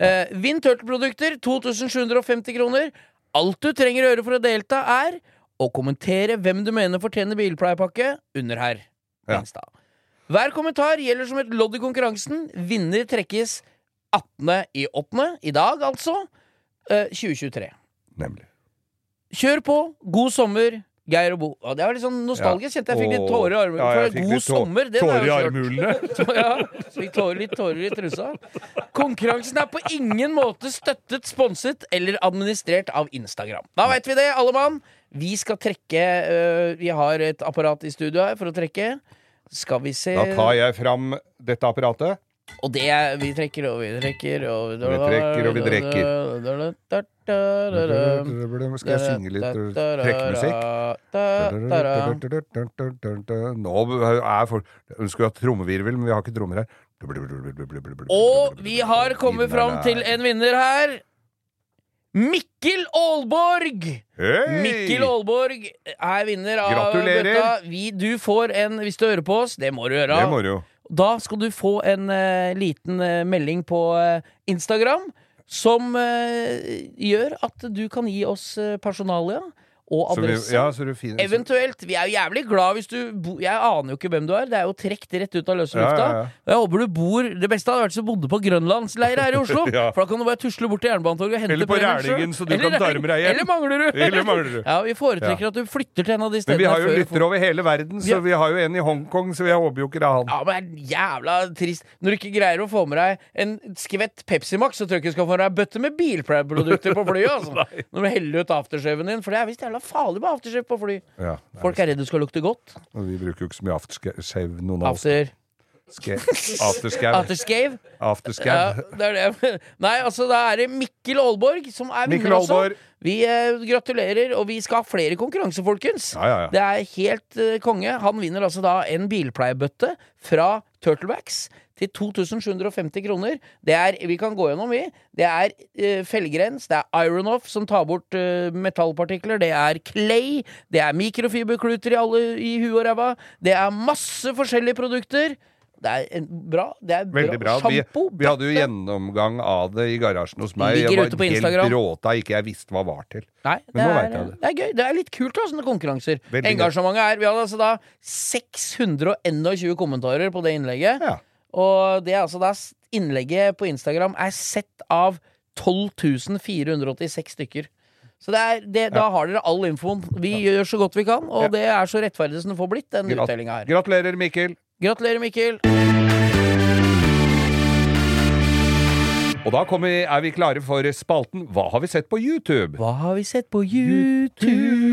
Eh, Vinn Turtle-produkter, 2750 kroner. Alt du trenger å gjøre for å delta, er å kommentere hvem du mener fortjener bilpleiepakke, under her. Ja. Insta. Hver kommentar gjelder som et lodd i konkurransen. Vinner trekkes 18. i 8. I dag, altså. eh, 2023. Nemlig. Kjør på. God sommer. Geir og Bo. Og det var litt sånn nostalgisk. Kjente jeg fikk litt tårer i armene. Ja, jeg fikk god litt tå- sommer, det Tårer i armhulene. ja, fikk tårer, litt tårer i trusa. Konkurransen er på ingen måte støttet, sponset eller administrert av Instagram. Da veit vi det, alle mann. Vi skal trekke øh, Vi har et apparat i studio her for å trekke. Skal vi se Da tar jeg fram dette apparatet. Og det er Vi trekker og vi trekker og Vi trekker og vi Skal jeg synge litt Trekkmusikk trekkemusikk? Nå er folk Ønsker vi ha trommevirvel, men vi har ikke trommer her. Og vi har kommet fram til en vinner her. Mikkel Aalborg! Hey! Mikkel Aalborg er vinner av Gratulerer. dette. Vi, du får en, hvis du hører på oss, det må du gjøre. Det må du jo. Da skal du få en uh, liten uh, melding på eh, Instagram som gjør at du kan gi oss personalia og Så vi, adresse. ja, du Eventuelt. Vi er jo jævlig glad hvis du bo Jeg aner jo ikke hvem du er. Det er jo trukket rett ut av løse lufta. ja, ja. Jeg håper du bor Det beste hadde vært hvis du bodde på grønlandsleir her i Oslo. For da kan du bare tusle bort til Jernbanetorget og hente Eller på. Rælingen, så du Eller- kan med deg hjem. Eller Manglerud. Eller Manglerud. Ja, vi foretrekker at du flytter til en av de stedene. Men vi har jo lyttere over hele verden, så vi har jo en i Hongkong, så jeg håper jo ikke det er han. Ja, men jævla trist Når du ikke greier å få med deg en skvett Pepsi Max, så tror jeg ikke du skal få med deg en bøtte med Bilpleie-produkter på flyet. Altså. Når du heller ut aftershaven din, for det er visst jævla farlig med aftershave på fly. Ja, Folk er redd du skal lukte godt. og vi bruker jo ikke så mye aftershave, noen av oss. After Afterskab. Aftershave. Ja, det er det. Nei, altså, da er det Mikkel Aalborg som er vinner også. Vi eh, gratulerer, og vi skal ha flere konkurranser, folkens. Ja, ja, ja. Det er helt eh, konge. Han vinner altså da en bilpleiebøtte fra Turtlebacks til 2750 kroner. Det er, vi kan gå gjennom, vi. Det er uh, felgrens, det er Ironoff som tar bort uh, metallpartikler, det er Clay, det er mikrofiberkluter i alle i huet og ræva, det er masse forskjellige produkter. Det er en, bra. Det er Veldig bra. Vi, Sjampo, vi hadde jo gjennomgang av det i garasjen hos meg. Ligger Jeg var helt bråta ikke jeg visste hva var til. Nei, Men det er, jeg det. det er gøy. Det er litt kult, da, sånne konkurranser. Veldig. Engasjementet er Vi hadde altså da 621 kommentarer på det innlegget. Ja. Og det er altså da innlegget på Instagram er sett av 12.486 stykker. Så det er, det, da har dere all infoen. Vi gjør så godt vi kan, og Ja. det er så rettferdig som det får blitt, den Grat her. gratulerer, Mikkel. Gratulerer, Mikkel. Og da vi- er vi klare for spalten Hva har vi sett på YouTube? Hva har vi sett på YouTube?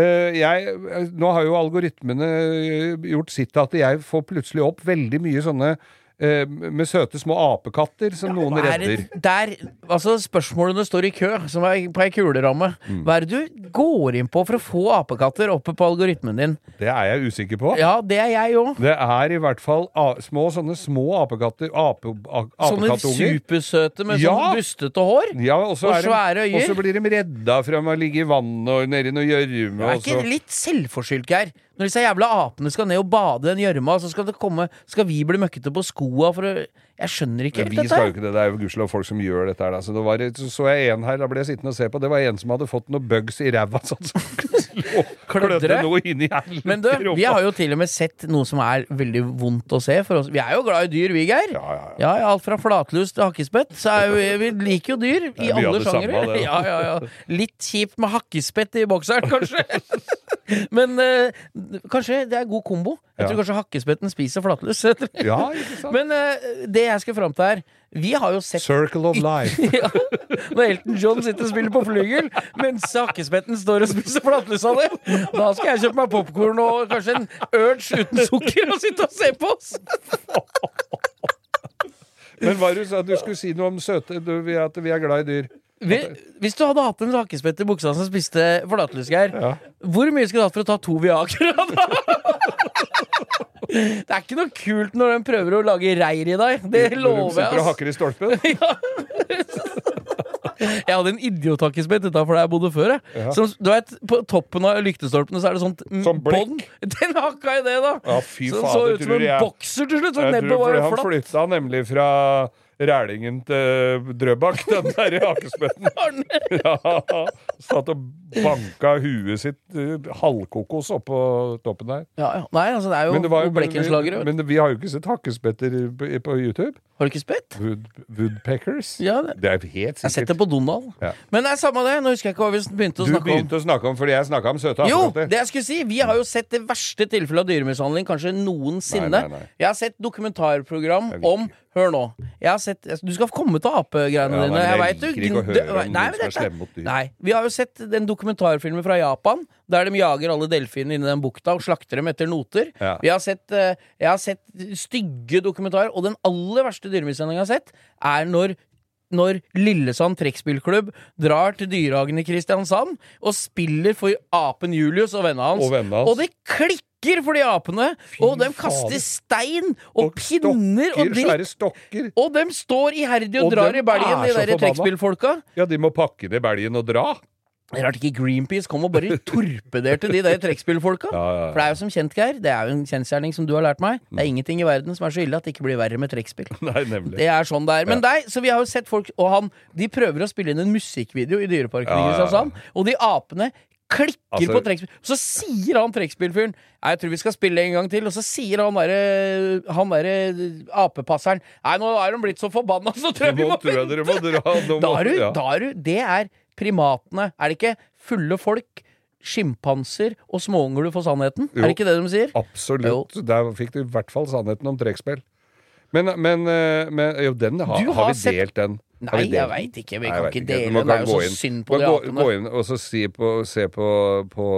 Eh, jeg, nå har jo algoritmene eh, gjort sitt til at jeg får plutselig opp veldig mye sånne eh, med søte små apekatter som noen er redder. der, altså Spørsmålene står i kø, som er på ei kuleramme. Mm. Hva er det du går inn på for å få apekatter oppe på algoritmen din? Det er jeg usikker på. Ja, det er jeg òg. Det er i hvert fall små, sånne små apekatter. Ape, a, Sånne supersøte med Ja. sånn bustete hår. Ja, og så Og svære øyer. Og så blir de redda fra å ligge i vannet og nedi noe gjørme. Det er ikke litt selvforskyldt, Geir? Når disse jævla apene skal ned og bade i den gjørma, så skal, det komme, skal vi bli møkkete på skoa for å Jeg skjønner ikke helt dette. vi skal jo ikke det. Det er jo gudskjelov folk som gjør dette her. Da. Så, det var, så så jeg en her, da ble jeg sittende og se på. Det var en som hadde fått noen bugs i ræva. Sånn som klødde noe inni her. Men du, vi har jo til og med sett noe som er veldig vondt å se for oss. Vi er jo glad i dyr, vi, Geir. Ja, ja, ja. Ja, alt fra flatlus til hakkespett. Så jo, vi liker jo dyr i alle sjangere. Ja, ja, ja. Litt kjipt med hakkespett i bokseren, kanskje. Men eh, kanskje det er god kombo. Jeg tror kanskje hakkespetten spiser flatlus. ja, ikke sant? Men eh, det jeg skal fram til her Vi har jo sett Circle of life. ja, Når Elton John sitter og spiller på flygel, mens hakkespetten står og spiser flatlus av det. Da skal jeg kjøpe meg popkorn og kanskje en urge uten sukker og sitte og se på oss. Men hva du sa du skulle si noe om søte du, vi- At vi er glad i dyr. Vi- Hvis du hadde hatt en hakkespett i buksa som spiste flatlus, Ja. hvor mye skulle du hatt for å ta to Viagra? Det er ikke noe kult når de prøver å lage reir i deg. Det Når de lover sitter og jeg. hakker i stolpen. Jeg hadde en idiothakkespett utafor der jeg bodde før. Jeg. Ja. Som, du vet, På toppen av lyktestolpene så er det sånt mm, Som bånd. Den hakka i det, da! Ja, fy så det så ut som en jeg. bokser til slutt. Så Jeg nebbet var jo flatt. han flytta nemlig fra rælingen til Drøbak, den derre hakespetten. Ja, satt og banka huet sitt eh, halvkokos oppå toppen der. Ja, ja. Nei, altså, det er jo, Men, det var jo vet men vi har jo ikke sett hakkespetter på, YouTube. Har du ikke spett? Wood, woodpeckers. Ja, det. Det er helt Jeg har sett det på Donald. Ja. Men det er samme det. Nå husker jeg ikke hva vi begynte å Du snakke om. Du begynte å snakke om fordi jeg snakka om søte Jo, det jeg skulle si Vi har jo sett det verste tilfellet av dyremishandling kanskje noensinne. Nei, nei, nei. Jeg har sett dokumentarprogram om Hør nå. Jeg har sett, du skal komme til apegreiene Ja, dine. Jeg veit du ikke å høre om nei, men dette- mot dyr. Nei, Vi har jo sett den dokumentarfilmen fra Japan der de jager alle delfinene inni den bukta og slakter dem etter noter. Ja. Vi har sett, eh, jeg har sett stygge dokumentarer, og den aller verste dyremishandlingen jeg har sett, er når når Lillesand trekkspillklubb drar til Dyrehagen i Kristiansand og spiller for apen Julius og vennene hans. Og vennene hans. Og det klikker for de apene! og de kaster stein og, pinner og dritt. Og de står iherdig og, Og drar i belgen, de der trekkspillfolka. Ja, de må pakke det i belgen og dra. Rart ikke Greenpeace kom og bare torpederte de der trekkspillfolka. Ja, ja, ja. For det er jo som kjent, Geir, det er jo en kjensgjerning som du har lært meg. Det er ingenting i verden som er så ille at det ikke blir verre med trekkspill. Det er sånn det er. Men deg, så vi har jo sett folk Og han, de prøver å spille inn en musikkvideo i Dyreparken i. Kristiansand, og de apene klikker Altså- på trekkspill. Så sier han trekkspillfyren Nei, jeg tror vi skal spille en gang til. Og så sier han derre Han derre apepasseren Nei, nå er de blitt så forbanna, så tror jeg vi må, må vente! må dra. Da er du, ja. da er du Det er primatene. Er det ikke fulle folk, sjimpanser og småunger du får sannheten? Jo. Er det ikke det de sier? Absolutt. Der fikk du i hvert fall sannheten om trekkspill. Men, men, eh, men jo, den har, har, har vi sett- delt, den. Nei, jeg veit ikke. Vi kan ikke dele den. Det er jo så inn. synd på de gå, apene. gå inn og så si på, se på, på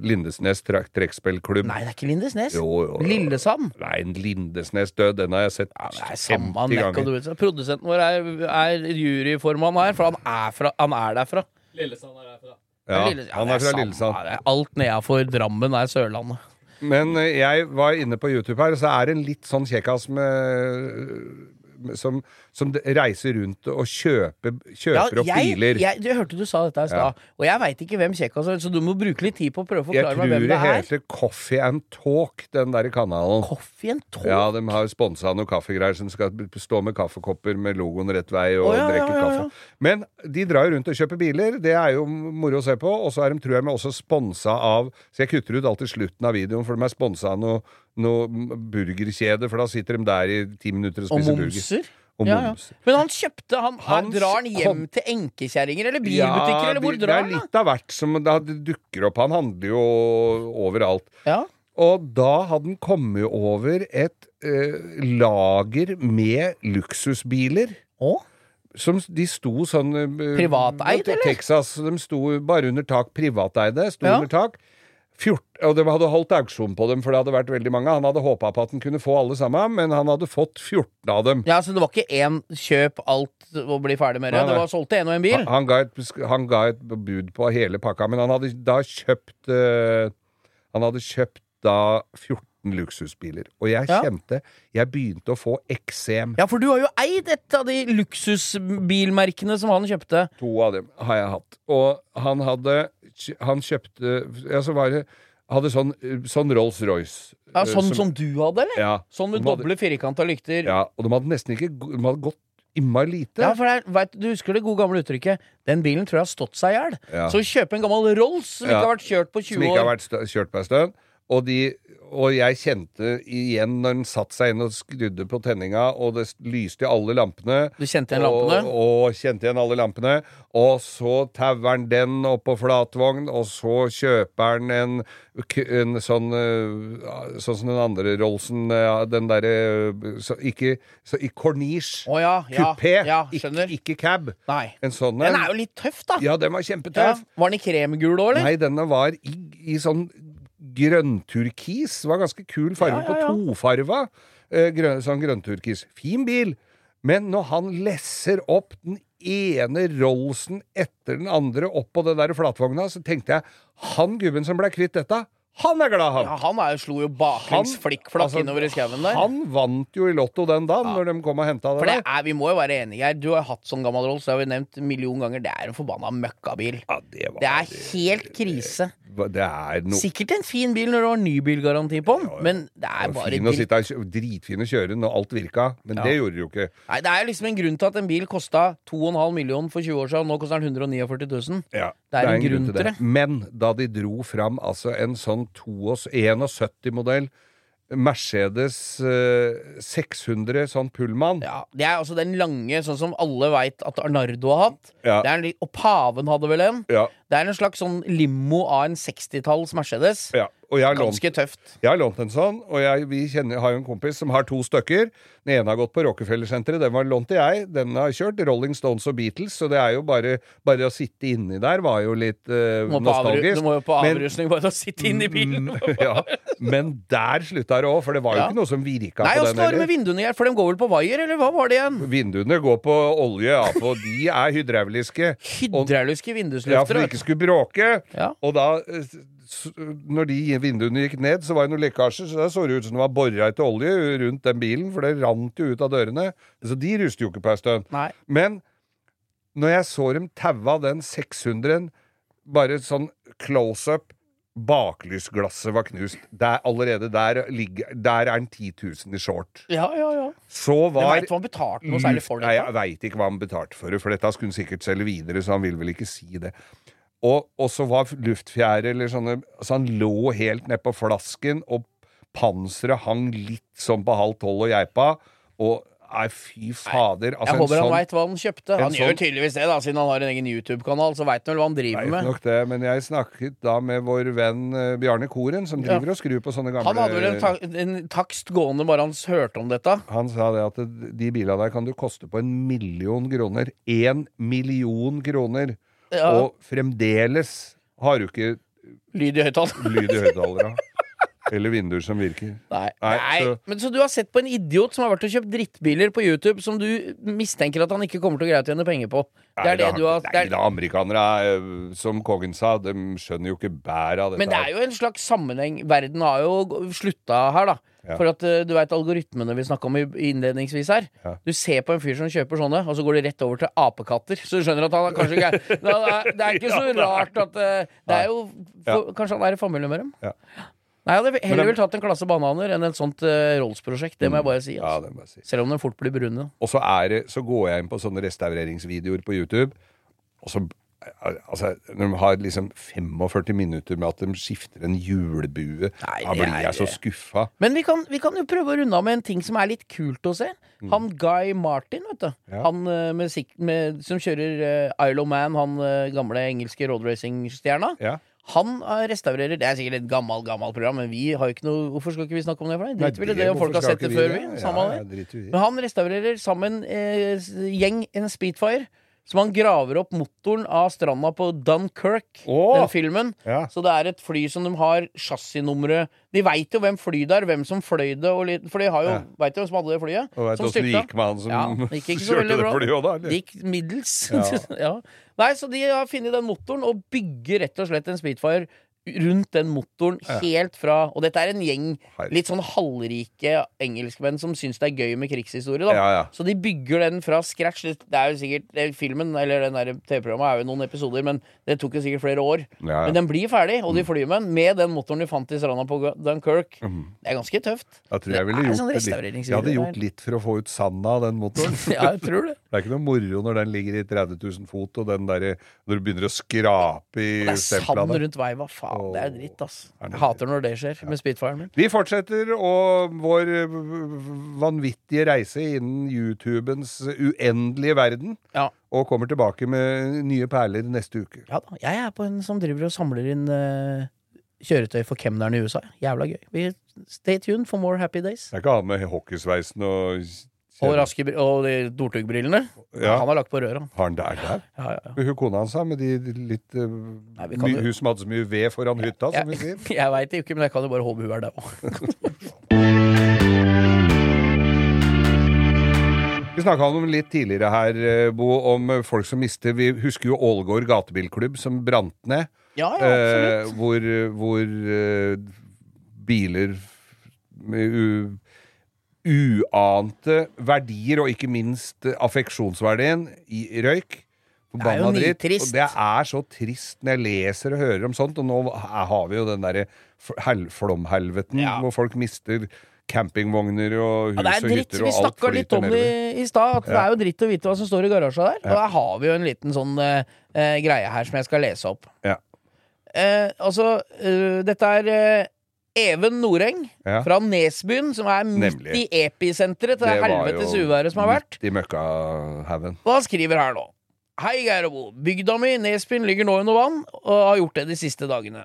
Lindesnes trekk- trekkspillklubb. Nei, det er ikke Lindesnes. Jo, jo, jo. Lillesand. Nei, en Lindesnes død. Den har jeg sett Ja, det er samme 50 nekk, du ganger. vet, Produsenten vår er, er juryformann her, for han er, fra, han er derfra. Ja, Lille- ja, han er fra. Lillesand. Ja, det er Alt nedafor Drammen er Sørlandet. Men eh, jeg var inne på YouTube her, og så er det en litt sånn kjekkas med som, som reiser rundt og kjøper, kjøper opp jeg, biler. jeg, du hørte du sa dette i stad, og jeg veit ikke hvem Kjekkas er, så du må bruke litt tid på å prøve å Jeg forklare tror meg hvem det det er. heter Coffee and Talk, den der kanalen. Coffee and Talk? Ja, de har sponsa noen kaffegreier som skal stå med kaffekopper med logoen rett vei og oh, ja, drikke ja, ja, ja. kaffe. Men de drar jo rundt og kjøper biler. Det er jo moro å se på. Og så er de, tror jeg, med også sponsa av Så jeg kutter ut alltid slutten av videoen, for de er sponsa av noe, noe burgerkjede, for da sitter de der i ti minutter og spiser burger. momser? Og Ja, ja. Men han kjøpte han, han Drar han hjem til enkekjerringer eller bilbutikker, eller hvor det- han? Det er litt av hvert som det dukker opp. Han handler jo overalt. Ja. Og da hadde han kommet over et eh, lager med luksusbiler. Å? Som de sto sånn eh, Privateid, eller? Texas. De sto bare under tak. Privateide. Sto Ja. under tak. 14, og de hadde holdt auksjon på dem, for det hadde vært veldig mange. Han hadde håpa på at han kunne få alle sammen, men han hadde fått 14 av dem. ja, så det var ikke én kjøp alt og bli ferdig med det? Nei, nei. Det var solgt til én og en bil? Han, han, ga et, han ga et bud på hele pakka, men han hadde da kjøpt uh, Han hadde kjøpt da 14 luksusbiler. Og jeg Ja. kjente Jeg begynte å få eksem. Ja, for du har jo eid et av de luksusbilmerkene som han kjøpte. To av dem har jeg hatt. Og han hadde Han kjøpte Ja, så var det Hadde sånn, sånn Rolls-Royce. Ja, eh, sånn som du hadde, eller? Ja. Sånn med doble firkanta lykter. Ja, og de hadde nesten ikke De hadde gått innmari lite. Ja, for det er, vet, Du husker det gode gamle uttrykket 'Den bilen tror jeg har stått seg i hjel'. Ja. Så kjøpe en gammel Rolls som Ja. ikke har vært kjørt på 20 år. som ikke har vært kjørt på en stund. Og, de, og jeg kjente igjen når den satte seg inn og skrudde på tenninga, og det lyste i alle lampene. Du kjente igjen lampene? Og, og kjente igjen alle lampene. Og så tauer han den opp på flatvogn, og så kjøper han en, en sånn øh, Sånn som den andre Rollsen, den derre så Ikke så, I corniche. Oh, ja, ja, Kupé. ja, ikke, ikke cab. Nei. En sånn Den er jo litt tøff, da. Ja, den var kjempetøff. Var den i kremgul òg, eller? Nei, denne var i, i sånn grønnturkis. Det var ganske kul farge Ja, ja, ja. på tofarva. Eh, grønn, sånn grønnturkis. Fin bil. Men når han lesser opp den ene Rollsen etter den andre opp på det der flatvogna, så tenkte jeg han gubben som ble kvitt dette, han er glad, han! Ja, han er, slo jo baklengs flikkflakk altså, innover i skauen der. Han vant jo i Lotto den dagen, når de kom og henta For det det er, Vi må jo være enige her. Du har hatt sånn gammel Rolls, det har vi nevnt en million ganger. Det er en forbanna møkkabil. Ja, det Det er helt krise. Det er noe Sikkert en fin bil når du har nybilgaranti på den, men det er bare Fin å sitte her, dritfin å kjøre når alt virka, men Ja. det gjorde det jo ikke. Nei, Det er liksom en grunn til at en bil kosta 2,5 millioner for 20 år siden, og nå koster den 149 000. Ja, Det er en grunn til det. Men da de dro fram altså en sånn 71-modell Mercedes eh, 600 sånn Pullman Ja, Det er altså den lange, sånn som alle veit at Arnardo har hatt. Ja. Det er en, og Paven hadde vel en. Ja, Det er en slags sånn limo av en 60-talls Mercedes. ja. Og jeg har, lånt, Ganske tøft. jeg har lånt en sånn, og jeg, vi kjenner, har jo en kompis som har to stykker. Den ene har gått på Rockefeller-senteret, den var lånt til jeg. Den har kjørt Rolling Stones og Beatles, så det er jo bare, bare å sitte inni der var jo litt uh, Du nostalgisk. du må jo på avrusning bare å sitte inni i bilen. Mm, ja. Men der slutta det òg, for det var jo Ja. ikke noe som virka Nei, på åssen den var det med vinduene? For de går vel på vaier, eller hva var det igjen? Vinduene går på olje, ja, for de er hydrauliske. Hydrauliske Ja, for de ikke skulle bråke. Ja. Og da, eh, når de vinduene gikk ned, så var det noen lekkasjer, så det så det ut som det var bora etter olje rundt den bilen, for det rant jo ut av dørene. Så de ruster jo ikke på ei stund. Men når jeg så dem taua den 600-en, bare sånn close up Baklysglasset var knust. Der, allerede der, ligger, der er den 10 000 i short. Ja, ja, ja. Så var veit du hva han betalte noe særlig for Nei, jeg veit ikke hva han betalte for det, for dette skulle han sikkert selge videre, så han vil vel ikke si det. Og, og så var luftfjære eller sånne Så han lå helt ned på flasken, og panseret hang litt sånn på halv tolv og geipa. Og nei, fy fader. Altså, Jeg håper en han sånn, veit hva han kjøpte. Han gjør sånn- tydeligvis det, da, siden han har en egen YouTube-kanal. Så veit han vel hva han driver med. nok det, men jeg snakket da med vår venn uh, Bjarne Koren, som driver og skrur på sånne gamle Han hadde vel en, ta en takst gående bare han hørte om dette. Han sa det at de bilene der kan du koste på en million kroner. Én million kroner! Ja. Og fremdeles har du ikke Lyd i høyttaler. Eller vinduer som virker. Nei. Nei, Nei. så- Men så du har sett på en idiot som har vært og kjøpt drittbiler på YouTube, som du mistenker at han ikke kommer til å greie å tjene penger på. Det er det du har Nei da, amerikanere, er, som kongen sa, de skjønner jo ikke bæret av dette. Men det er jo en slags sammenheng. Verden har jo slutta her, da. Ja. For at eh, du veit algoritmene vi snakka om innledningsvis her. Ja. Du ser på en fyr som kjøper sånne, og så går det rett over til apekatter. Så du skjønner at han kanskje ikke er Det er, det er ikke så rart at eh, Det er jo for, Kanskje han er i familie med dem? Ja. Nei, jeg hadde heller vel tatt en klasse bananer enn et sånt uh, Rolls-prosjekt. Det må jeg bare si. Ja, Altså. det må jeg si. Selv om den fort blir brun. Og så, er det, så går jeg inn på sånne restaureringsvideoer på YouTube, og så Altså, når de har liksom 45 minutter med at de skifter en hjulbue, Nei, da blir jeg så skuffa. Men vi kan, vi kan jo prøve å runde av med en ting som er litt kult å se. Han Guy Martin, vet du. Ja. Han eh, med, med, som kjører uh, Isle of Man, han uh, gamle engelske roadracing-stjerna. Ja. Han eh, restaurerer Det er sikkert et gammelt gammelt program, men vi har jo ikke noe Hvorfor skal ikke vi snakke om det? for det? Nei, Driter vel i det- det, folk har sett det før, vi. Ja, ja. Men han restaurerer sammen eh, gjeng en Speedfire. Som han graver opp motoren av stranda på Dunkerque, oh! den filmen. Ja. Så det er et fly som de har chassisnummeret De veit jo hvem fly det er, hvem som fløy det, og litt, for de har jo, Ja. vet jo hvem som hadde det flyet. Og vet som åssen det gikk med han som Ja, det gikk ikke så kjørte det flyet òg, da? eller? Det gikk middels. Ja. Ja. Nei, så de har funnet den motoren og bygger rett og slett en Speedfire rundt den motoren helt fra Og dette er en gjeng litt sånn halvrike engelskmenn som syns det er gøy med krigshistorie, da. Ja, ja. Så de bygger den fra scratch. Det er jo sikkert Filmen, eller den TV-programmet, er jo noen episoder, men det tok jo sikkert flere år. Ja. Men den blir ferdig, og de flyr med den med den motoren de fant i stranda på Dunkerque. Mhm. Det er ganske tøft. Jeg tror jeg ville gjort sånn litt. restaureringsvideo Jeg hadde gjort litt for å få ut sanda av den motoren. Ja, jeg tror det. Det er ikke noe moro når den ligger i 30 000 fot, og den der, når du begynner å skrape i Det er sand rundt der. rundt veiva. Faen, det er dritt, ass. Jeg hater når det skjer med speedfiren min. Vi fortsetter og vår vanvittige reise innen YouTubens uendelige verden, Ja. og kommer tilbake med nye perler neste uke. ja da. Jeg er på en som driver og samler inn uh, kjøretøy for kemneren i USA. Jævla gøy. Vi, stay tuned for more happy days. Det er ikke han med hockeysveisen og Og, raske, og de Northug-brillene. Ja. Han har lagt på røra. Har han der der? Ja, ja, ja. Hun kona hans med de litt uh, Nei, my, Hun som hadde så mye ved foran hytta, som vi sier. Jeg, veit det ikke, men jeg kan jo bare håpe hun er dau. Vi snakka om litt tidligere her, eh, Bo, om eh, folk som mister Vi husker jo Ålgård gatebilklubb som brant ned. Ja, ja, eh, absolutt. hvor hvor eh, biler med u, uante verdier, og ikke minst affeksjonsverdien, i røyk. Forbanna dritt. Og det er så trist når jeg leser og hører om sånt, og nå har vi jo den derre flomhelveten Ja. hvor folk mister campingvogner og hus Ja, det og hytter, Vi og alt snakka litt om det i stad, at det er jo dritt å vite hva som står i garasja der. Og der har vi jo en liten sånn eh, greie her som jeg skal lese opp. Ja. Uh, altså, uh, dette er Even Noreng Ja. fra Nesbyen, som er midt Nemlig. i episenteret til det, var helvetes uværet som har vært. Midt i møkkahaugen. Han skriver her nå. Hei, Geir og Bo. Bygda mi, Nesbyen, ligger nå under vann, og har gjort det de siste dagene.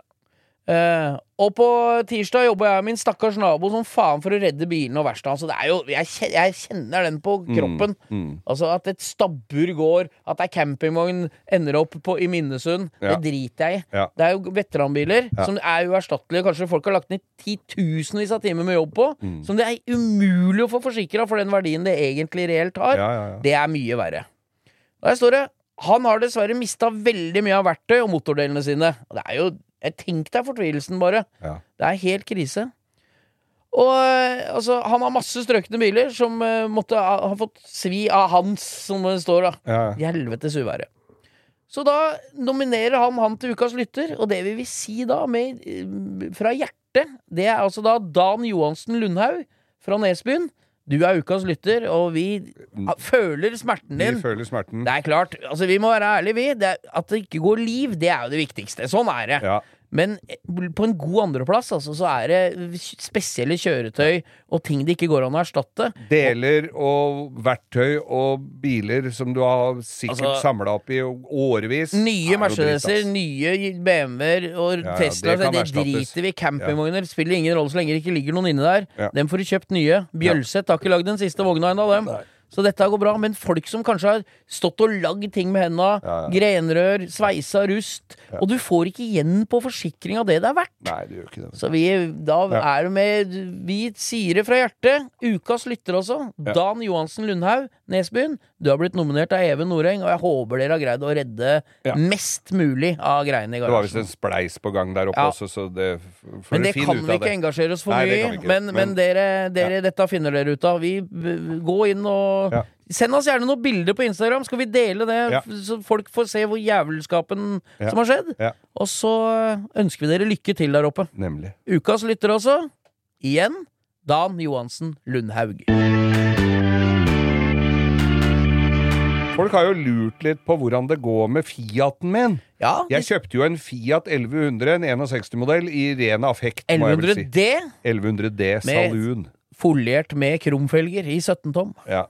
Eh, og på tirsdag jobba jeg med min stakkars nabo som faen for å redde bilen og verkstedet hans. Så det jo, jeg, jeg kjenner den på kroppen. Mm. Altså At et stabbur går, at ei campingvogn ender opp på, i Minnesund, Ja. det driter jeg i. Ja. Det er jo veteranbiler Ja. som er uerstattelige. Kanskje folk har lagt ned titusenvis av timer med jobb på. Mm. Som det er umulig å få forsikra for den verdien det egentlig reelt har. Det er mye verre. Der står det Han har dessverre mista veldig mye av verktøy og motordelene sine. Det er jo Tenk deg fortvilelsen, bare. Ja. Det er helt krise. Og eh, altså, han har masse strøkne biler som uh, måtte ha, ha fått svi av hans, som det står, da. Ja. Helvetes uværet. Så da nominerer han han til ukas lytter, og det vi vil si da, med, eh, fra hjertet, det er altså da Dan Johansen Lundhaug fra Nesbyen. Du er ukas lytter, og vi føler smerten Vi din. føler smerten. Det er klart, altså vi må være ærlige, vi. Det at det ikke går liv, det er jo det viktigste. Sånn er det. Ja. Men eh, på en god andreplass altså, så er det spesielle kjøretøy og ting det ikke går an å erstatte. Deler og verktøy og biler som du har sikkert Altså, samla opp i årevis. Nye er Mercedeser, nye BMW-er og Ja, ja, Tesla. det kan Det, driter vi i. Campingvogner spiller ingen rolle så lenge det ikke ligger noen inne der. Ja. Dem får du kjøpt nye. Bjølseth har ikke lagd den siste vogna ennå, dem. Så dette går bra. Men folk som kanskje har stått og lagd ting med henda, Ja, ja. grenrør, sveisa rust, og du får ikke igjen på forsikringa det det er verdt. Nei, det gjør ikke det. Så vi, da Ja. er det med Vi sier det fra hjertet. Ukas lytter også. Ja. Dan Johansen Lundhaug, Nesbyen. Du har blitt nominert av Even Noreng, og jeg håper dere har greid å redde Ja. mest mulig av greiene i Det var visst en spleis på gang der oppe Ja. også, så det får Men det kan vi ikke det. engasjere oss for Nei, mye i. Men, men- dere, dere dette finner dere ut av. Vi går Gå inn og Ja. Send oss gjerne noen bilder på Instagram, skal vi dele det, Ja. så folk får se hvor jævelskapen Ja. som har skjedd. Ja. Og så ønsker vi dere lykke til der oppe. Nemlig. Ukas lytter også. Igjen Dan Johansen Lundhaug. Folk har jo lurt litt på hvordan det går med Fiaten min. Ja, Jeg kjøpte jo en Fiat 1100, en 61-modell, i ren affekt, må jeg vel si. 1100D, 1100D Saloon. foliert med kromfelger i 17 tom. Ja.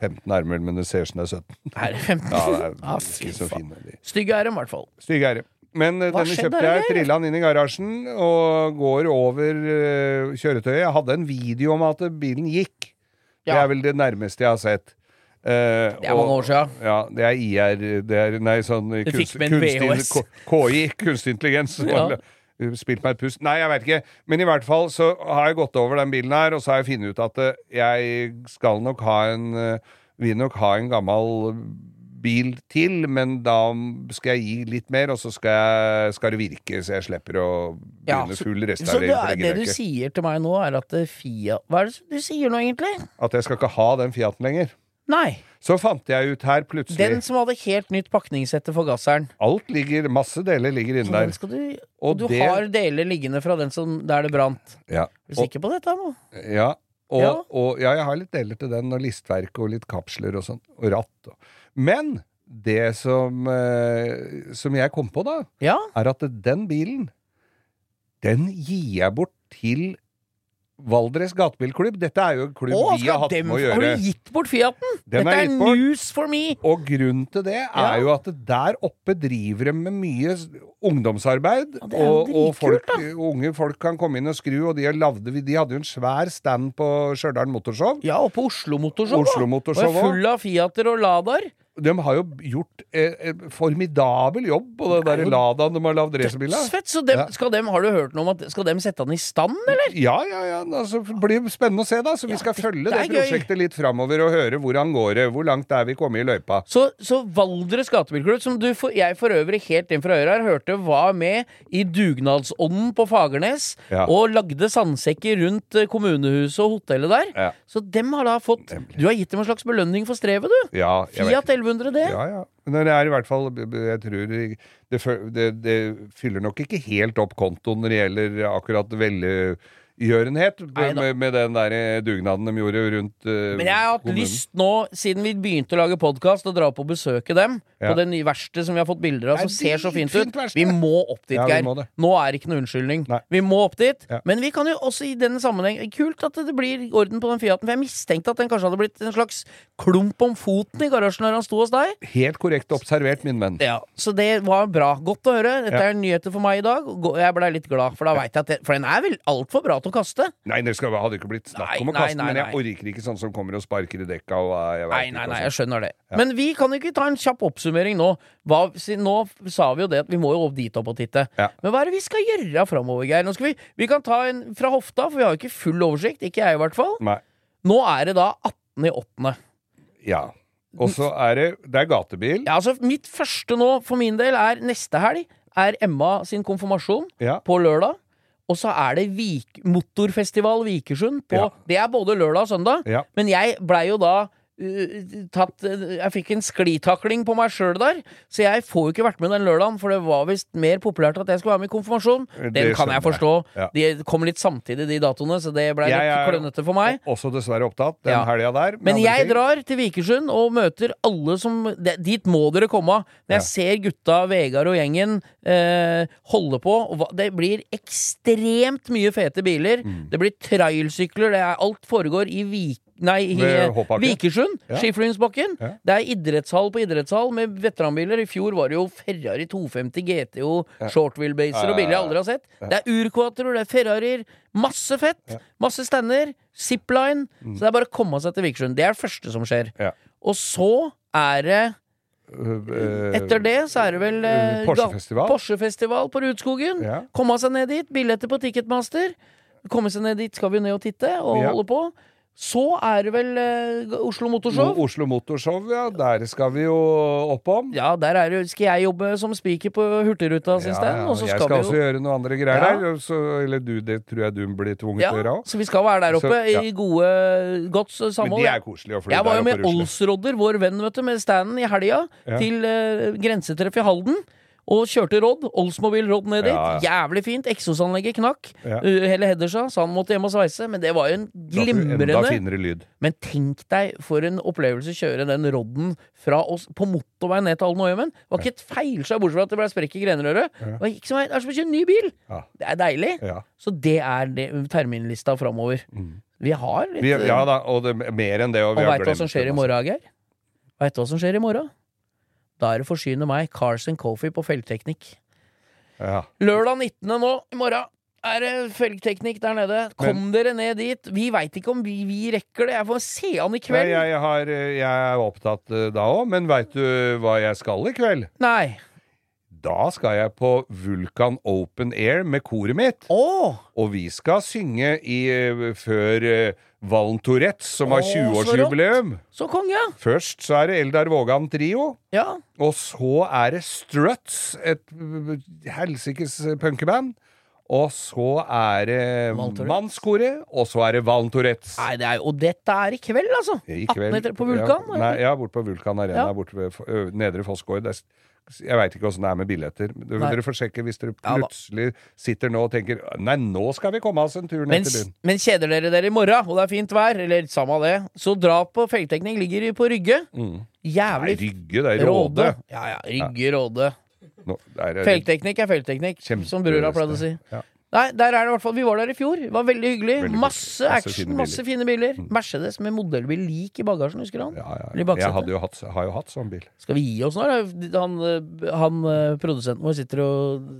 15 armer, men det ser ut som det er 17. Er det 15. Ja, det er Ja, ikke så fine. Stygge er de, i hvert fall. Stygge er de. Men eh, Hva denne kjøpte jeg, trilla den inn i garasjen og går over uh, kjøretøyet. Jeg hadde en video om at bilen gikk. Det er vel det nærmeste jeg har sett. Eh, Det er mange år siden. Ja, det er IR det er, Nei, sånn kunst, kunstig- KI, kunstig intelligens. Ja. Spilt meg et pust. Nei, jeg veit ikke. Men i hvert fall så har jeg gått over den bilen her, og så har jeg funnet ut at eh, jeg skal nok ha en eh, Vil nok ha en gammel bil til, men da skal jeg gi litt mer, og så skal, jeg, skal det virke, så jeg slipper å Ja, begynne så- full Så det, restaurering. Så det det du sier til meg nå, er at Fiat Hva er det du sier nå, egentlig? At jeg skal ikke ha den Fiaten lenger. Nei. Så fant jeg ut her plutselig Den som hadde helt nytt pakningssette for gasseren. Alt ligger, masse deler ligger Så inne der. skal du, Og og du det- har deler liggende fra den som, der det brant. Ja. Er du sikker på dette nå? Ja. Og, Ja. og ja, jeg har litt deler til den, og listverk og litt kapsler og sånn. Og ratt. Og. Men det som, eh, som jeg kom på, da, Ja. er at den bilen, den gir jeg bort til Valdres gatebilklubb. Dette er jo en klubb Åh, vi har hatt dem, med å har gjøre. du gitt bort Fiaten? Den Dette er er news for me! Og grunnen til det er Ja. jo at der oppe driver de med mye ungdomsarbeid. Ja, og, og folk, unge folk kan komme inn og skru, og de, lavde, de hadde jo en svær stand på Stjørdal Motorshow. Ja, og på Oslo Motorshow. Oslo. Motorshow Og full av Fiater og Ladaer. De har jo gjort en eh, formidabel jobb på den er der Ladaen de har lagd racerbil av. Dødsfett! Så dem, Ja. skal dem, har du hørt noe om at Skal dem sette den i stand, eller? Ja, ja, ja. Altså, det blir spennende å se, da. Så vi skal følge det det, prosjektet gøy. litt framover og høre hvordan går det. Hvor langt er vi kommet i løypa? Så, så Valdres gatebilklubb, som du for, jeg for øvrig helt inn fra øret her hørte var med i dugnadsånden på Fagernes Ja. og lagde sandsekker rundt eh, kommunehuset og hotellet der. Så dem har da fått Nemlig. Du har gitt dem en slags belønning for strevet, du. Ja, jeg Fiat ikke. 1100, det. Ja, ja. Men det er i hvert fall Jeg tror det, det, det, fyller nok ikke helt opp kontoen når det gjelder akkurat velgjørenhet med, med den der dugnaden de gjorde rundt uh, Men jeg har hatt kommunen. lyst nå, siden vi begynte å lage podkast, å dra på og besøke dem. Ja. På det nye verkstedet som vi har fått bilder av, som ser så fint fint ut. Verste. Vi må opp dit, Geir. Ja. Nå er det ikke noe unnskyldning. Nei. Vi må opp dit. Ja. Men vi kan jo også i denne sammenheng Kult at det blir orden på den Fiaten, for jeg mistenkte at den kanskje hadde blitt en slags klump om foten i garasjen når han sto hos deg. Helt korrekt observert, min venn. Ja, Så det var bra. Godt å høre. Dette er nyheter for meg i dag. og Jeg blei litt glad, for da veit jeg at det, For den er vel altfor bra til å kaste? Nei, det skal, hadde ikke blitt snakk om å nei, kaste, nei, men jeg orker ikke sånn som kommer og sparker i dekka og eh, jeg Nei, nei, nei, jeg skjønner det. Men vi kan ikke ta en kjapp oppsummering nå. Hva, nå sa vi jo det at vi må jo opp dit opp og titte. Ja. Men hva er det vi skal gjøre framover, Geir? Nå skal vi, vi kan ta en fra hofta, for vi har jo ikke full oversikt. Ikke jeg, i hvert fall. Nei. Nå er det da 18 i 8. Ja. Og så er det Det er gatebil. Ja, altså, mitt første nå, for min del, er neste helg. Er Emma sin konfirmasjon Ja. på lørdag. Og så er det Vik Motorfestival Vikersund på Ja. Det er både lørdag og søndag. Ja. Men jeg blei jo da tatt uh, Jeg fikk en sklitakling på meg sjøl der, så jeg får jo ikke vært med den lørdagen, for det var visst mer populært at jeg skulle være med i konfirmasjon. Det Den kan jeg forstå. Ja. De kom litt samtidig, de datoene, så det blei litt klønete for meg. Også dessverre opptatt den Ja. helga der. Men jeg ting. drar til Vikersund og møter alle som det- Dit må dere komme. Når jeg ser gutta, Vegard og gjengen eh, holde på. Det blir ekstremt mye fete biler. Mm. Det blir trailsykler. Det er, alt foregår i Vik... Nei. Vikersund. Ja. Skiflygingsbakken. Ja. Det er idrettshall på idrettshall med veteranbiler. I fjor var det jo Ferrari 250 GTO, shortwheelbaser og biler jeg aldri har sett. Det er urquatroer, det er Ferrarier. Masse fett. Masse stander. Zipline. Så det er bare å komme seg til Vikersund. Det er det første som skjer. Mm. Ja. Og så er det Eh, Etter det så er det vel eh, Porsche-festival. Porsche-festival på Rudskogen. Ja. Komme seg ned dit. Billetter på Ticketmaster. Komme seg ned dit skal vi ned og titte og Ja. holde på. Så er det vel eh, Oslo Motorshow. Oslo Motorshow, ja. Der skal vi jo opp om. Ja, der er det, skal jeg jobbe som spiker på Hurtigruta sin ja, Og så jeg skal, skal vi også jo gjøre noe andre greier Ja. der. Så, eller du, det tror jeg du blir tvunget ja, til å gjøre òg. så vi skal være der oppe Så, ja. i gode, godt Men samhold. det er koselig å fly Jeg var der jo oppe med. Olsrodder, vår venn, vet du, med standen i helga, Ja. til eh, grensetreff i Halden. Og kjørte Rodd. Oldsmobil Rodd ned dit. Ja, Jævlig fint. Eksosanlegget knakk. Ja. Uh, hele Heddersa sa han måtte hjem og sveise, men det var jo en glimrende. Men tenk deg for en opplevelse å kjøre den Rodden fra oss på motorveien ned til Alden og Gjømen. Var ikke et feilskjær bortsett fra at det ble sprekk i grenrøret. Var det er som å kjøre en ny bil! Ja. Det er deilig. Ja. Så det er det, terminlista framover. Vi har litt Vi, eh, ja da, og det, mer enn det. Og, Og veit du hva som skjer i morgen, Geir? Veit du hva som skjer i morgen? Da er det Forsyne meg, Carson Coffey, på felgteknikk. Ja. Lørdag 19. nå, i morgen, er det felgteknikk der nede. Kom dere ned dit. Vi veit ikke om vi, vi rekker det. Jeg får se han i Nei, kveld. jeg, har, jeg er opptatt eh, da òg, men veit du hva jeg skal i kveld? Nei. Da skal jeg på Vulkan Open Air med koret mitt. Oh. Og vi skal synge i, eh, før Valen Tourettes, som har 20-årsjubileum. Så konge. Først så er det Eldar Vågan Trio. Ja. Og så er det Struts, et helsikes punkeband. Og så er det Mannskoret, og så er det Valen Tourettes. Nei, det er, og dette er i kveld, altså. I 18 kveld. etter på Vulkan. Ja, nei, ja, bort på Vulkan Arena, Ja. borte ved Nedre Fossgård. Jeg veit ikke åssen det er med billetter. Dere, Nei. får sjekke hvis dere Ja plutselig sitter nå og tenker Nei, nå skal vi komme oss en tur ned til byen. men kjeder dere dere i morgen, og det er fint vær, eller samme det, så dra på felgteknikk. Ligger på Rygge. Mm. Jævlig Rygge, det er Råde. Råde. Ja, ja. Rygge, Råde. Der er kjempe- som brura pleide å si. Ja. Nei, der er det i hvert fall Vi var der i fjor. Det var veldig hyggelig. Veldig masse action, fine masse fine biler. Mercedes med modellbil lik i bagasjen, husker du han? Ja, ja. ja. Jeg jo hatt, har jo hatt sånn bil. Skal vi gi oss nå? eller? Han, han eh, produsenten vår sitter og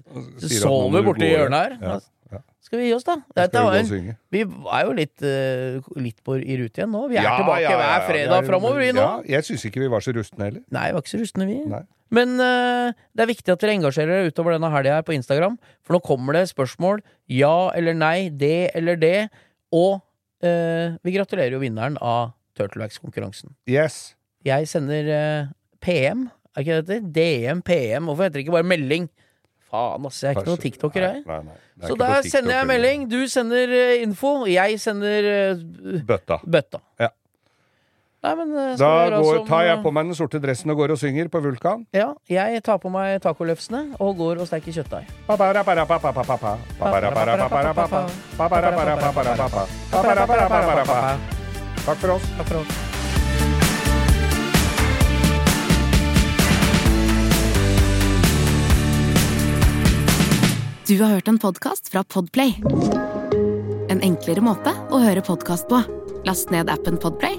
sover borti hjørnet her. Ja, ja. Skal vi gi oss, da? Dette vi vi er jo litt, uh, litt på, i rute igjen nå. Vi er Ja, tilbake ja, hver fredag er- framover, vi nå. Ja, jeg syns ikke vi var så rustne heller. Nei, vi var ikke så rustne, vi. Nei. Men uh, det er viktig at dere engasjerer dere utover denne helga her på Instagram. For nå kommer det spørsmål. Ja eller nei, det eller det. Og uh, vi gratulerer jo vinneren av Turtlewax-konkurransen. Yes. Jeg sender uh, PM, er ikke det det? DM, PM. Hvorfor heter det ikke bare melding? Faen, ass. Jeg er ikke noen tiktoker, jeg. Nei, nei, er Så der sender jeg melding. Du sender eh, info. Jeg sender bøtta. Bøtta. bøtta. Nei, men eh, Da går, som, tar jeg eh, på meg den sorte dressen og går og synger på Vulkan. Ja, jeg tar på meg tacolefsene og går og steker kjøttdeig. Takk for oss. Takk for oss. Du har hørt en podkast fra Podplay. En enklere måte å høre podkast på. Last ned appen Podplay,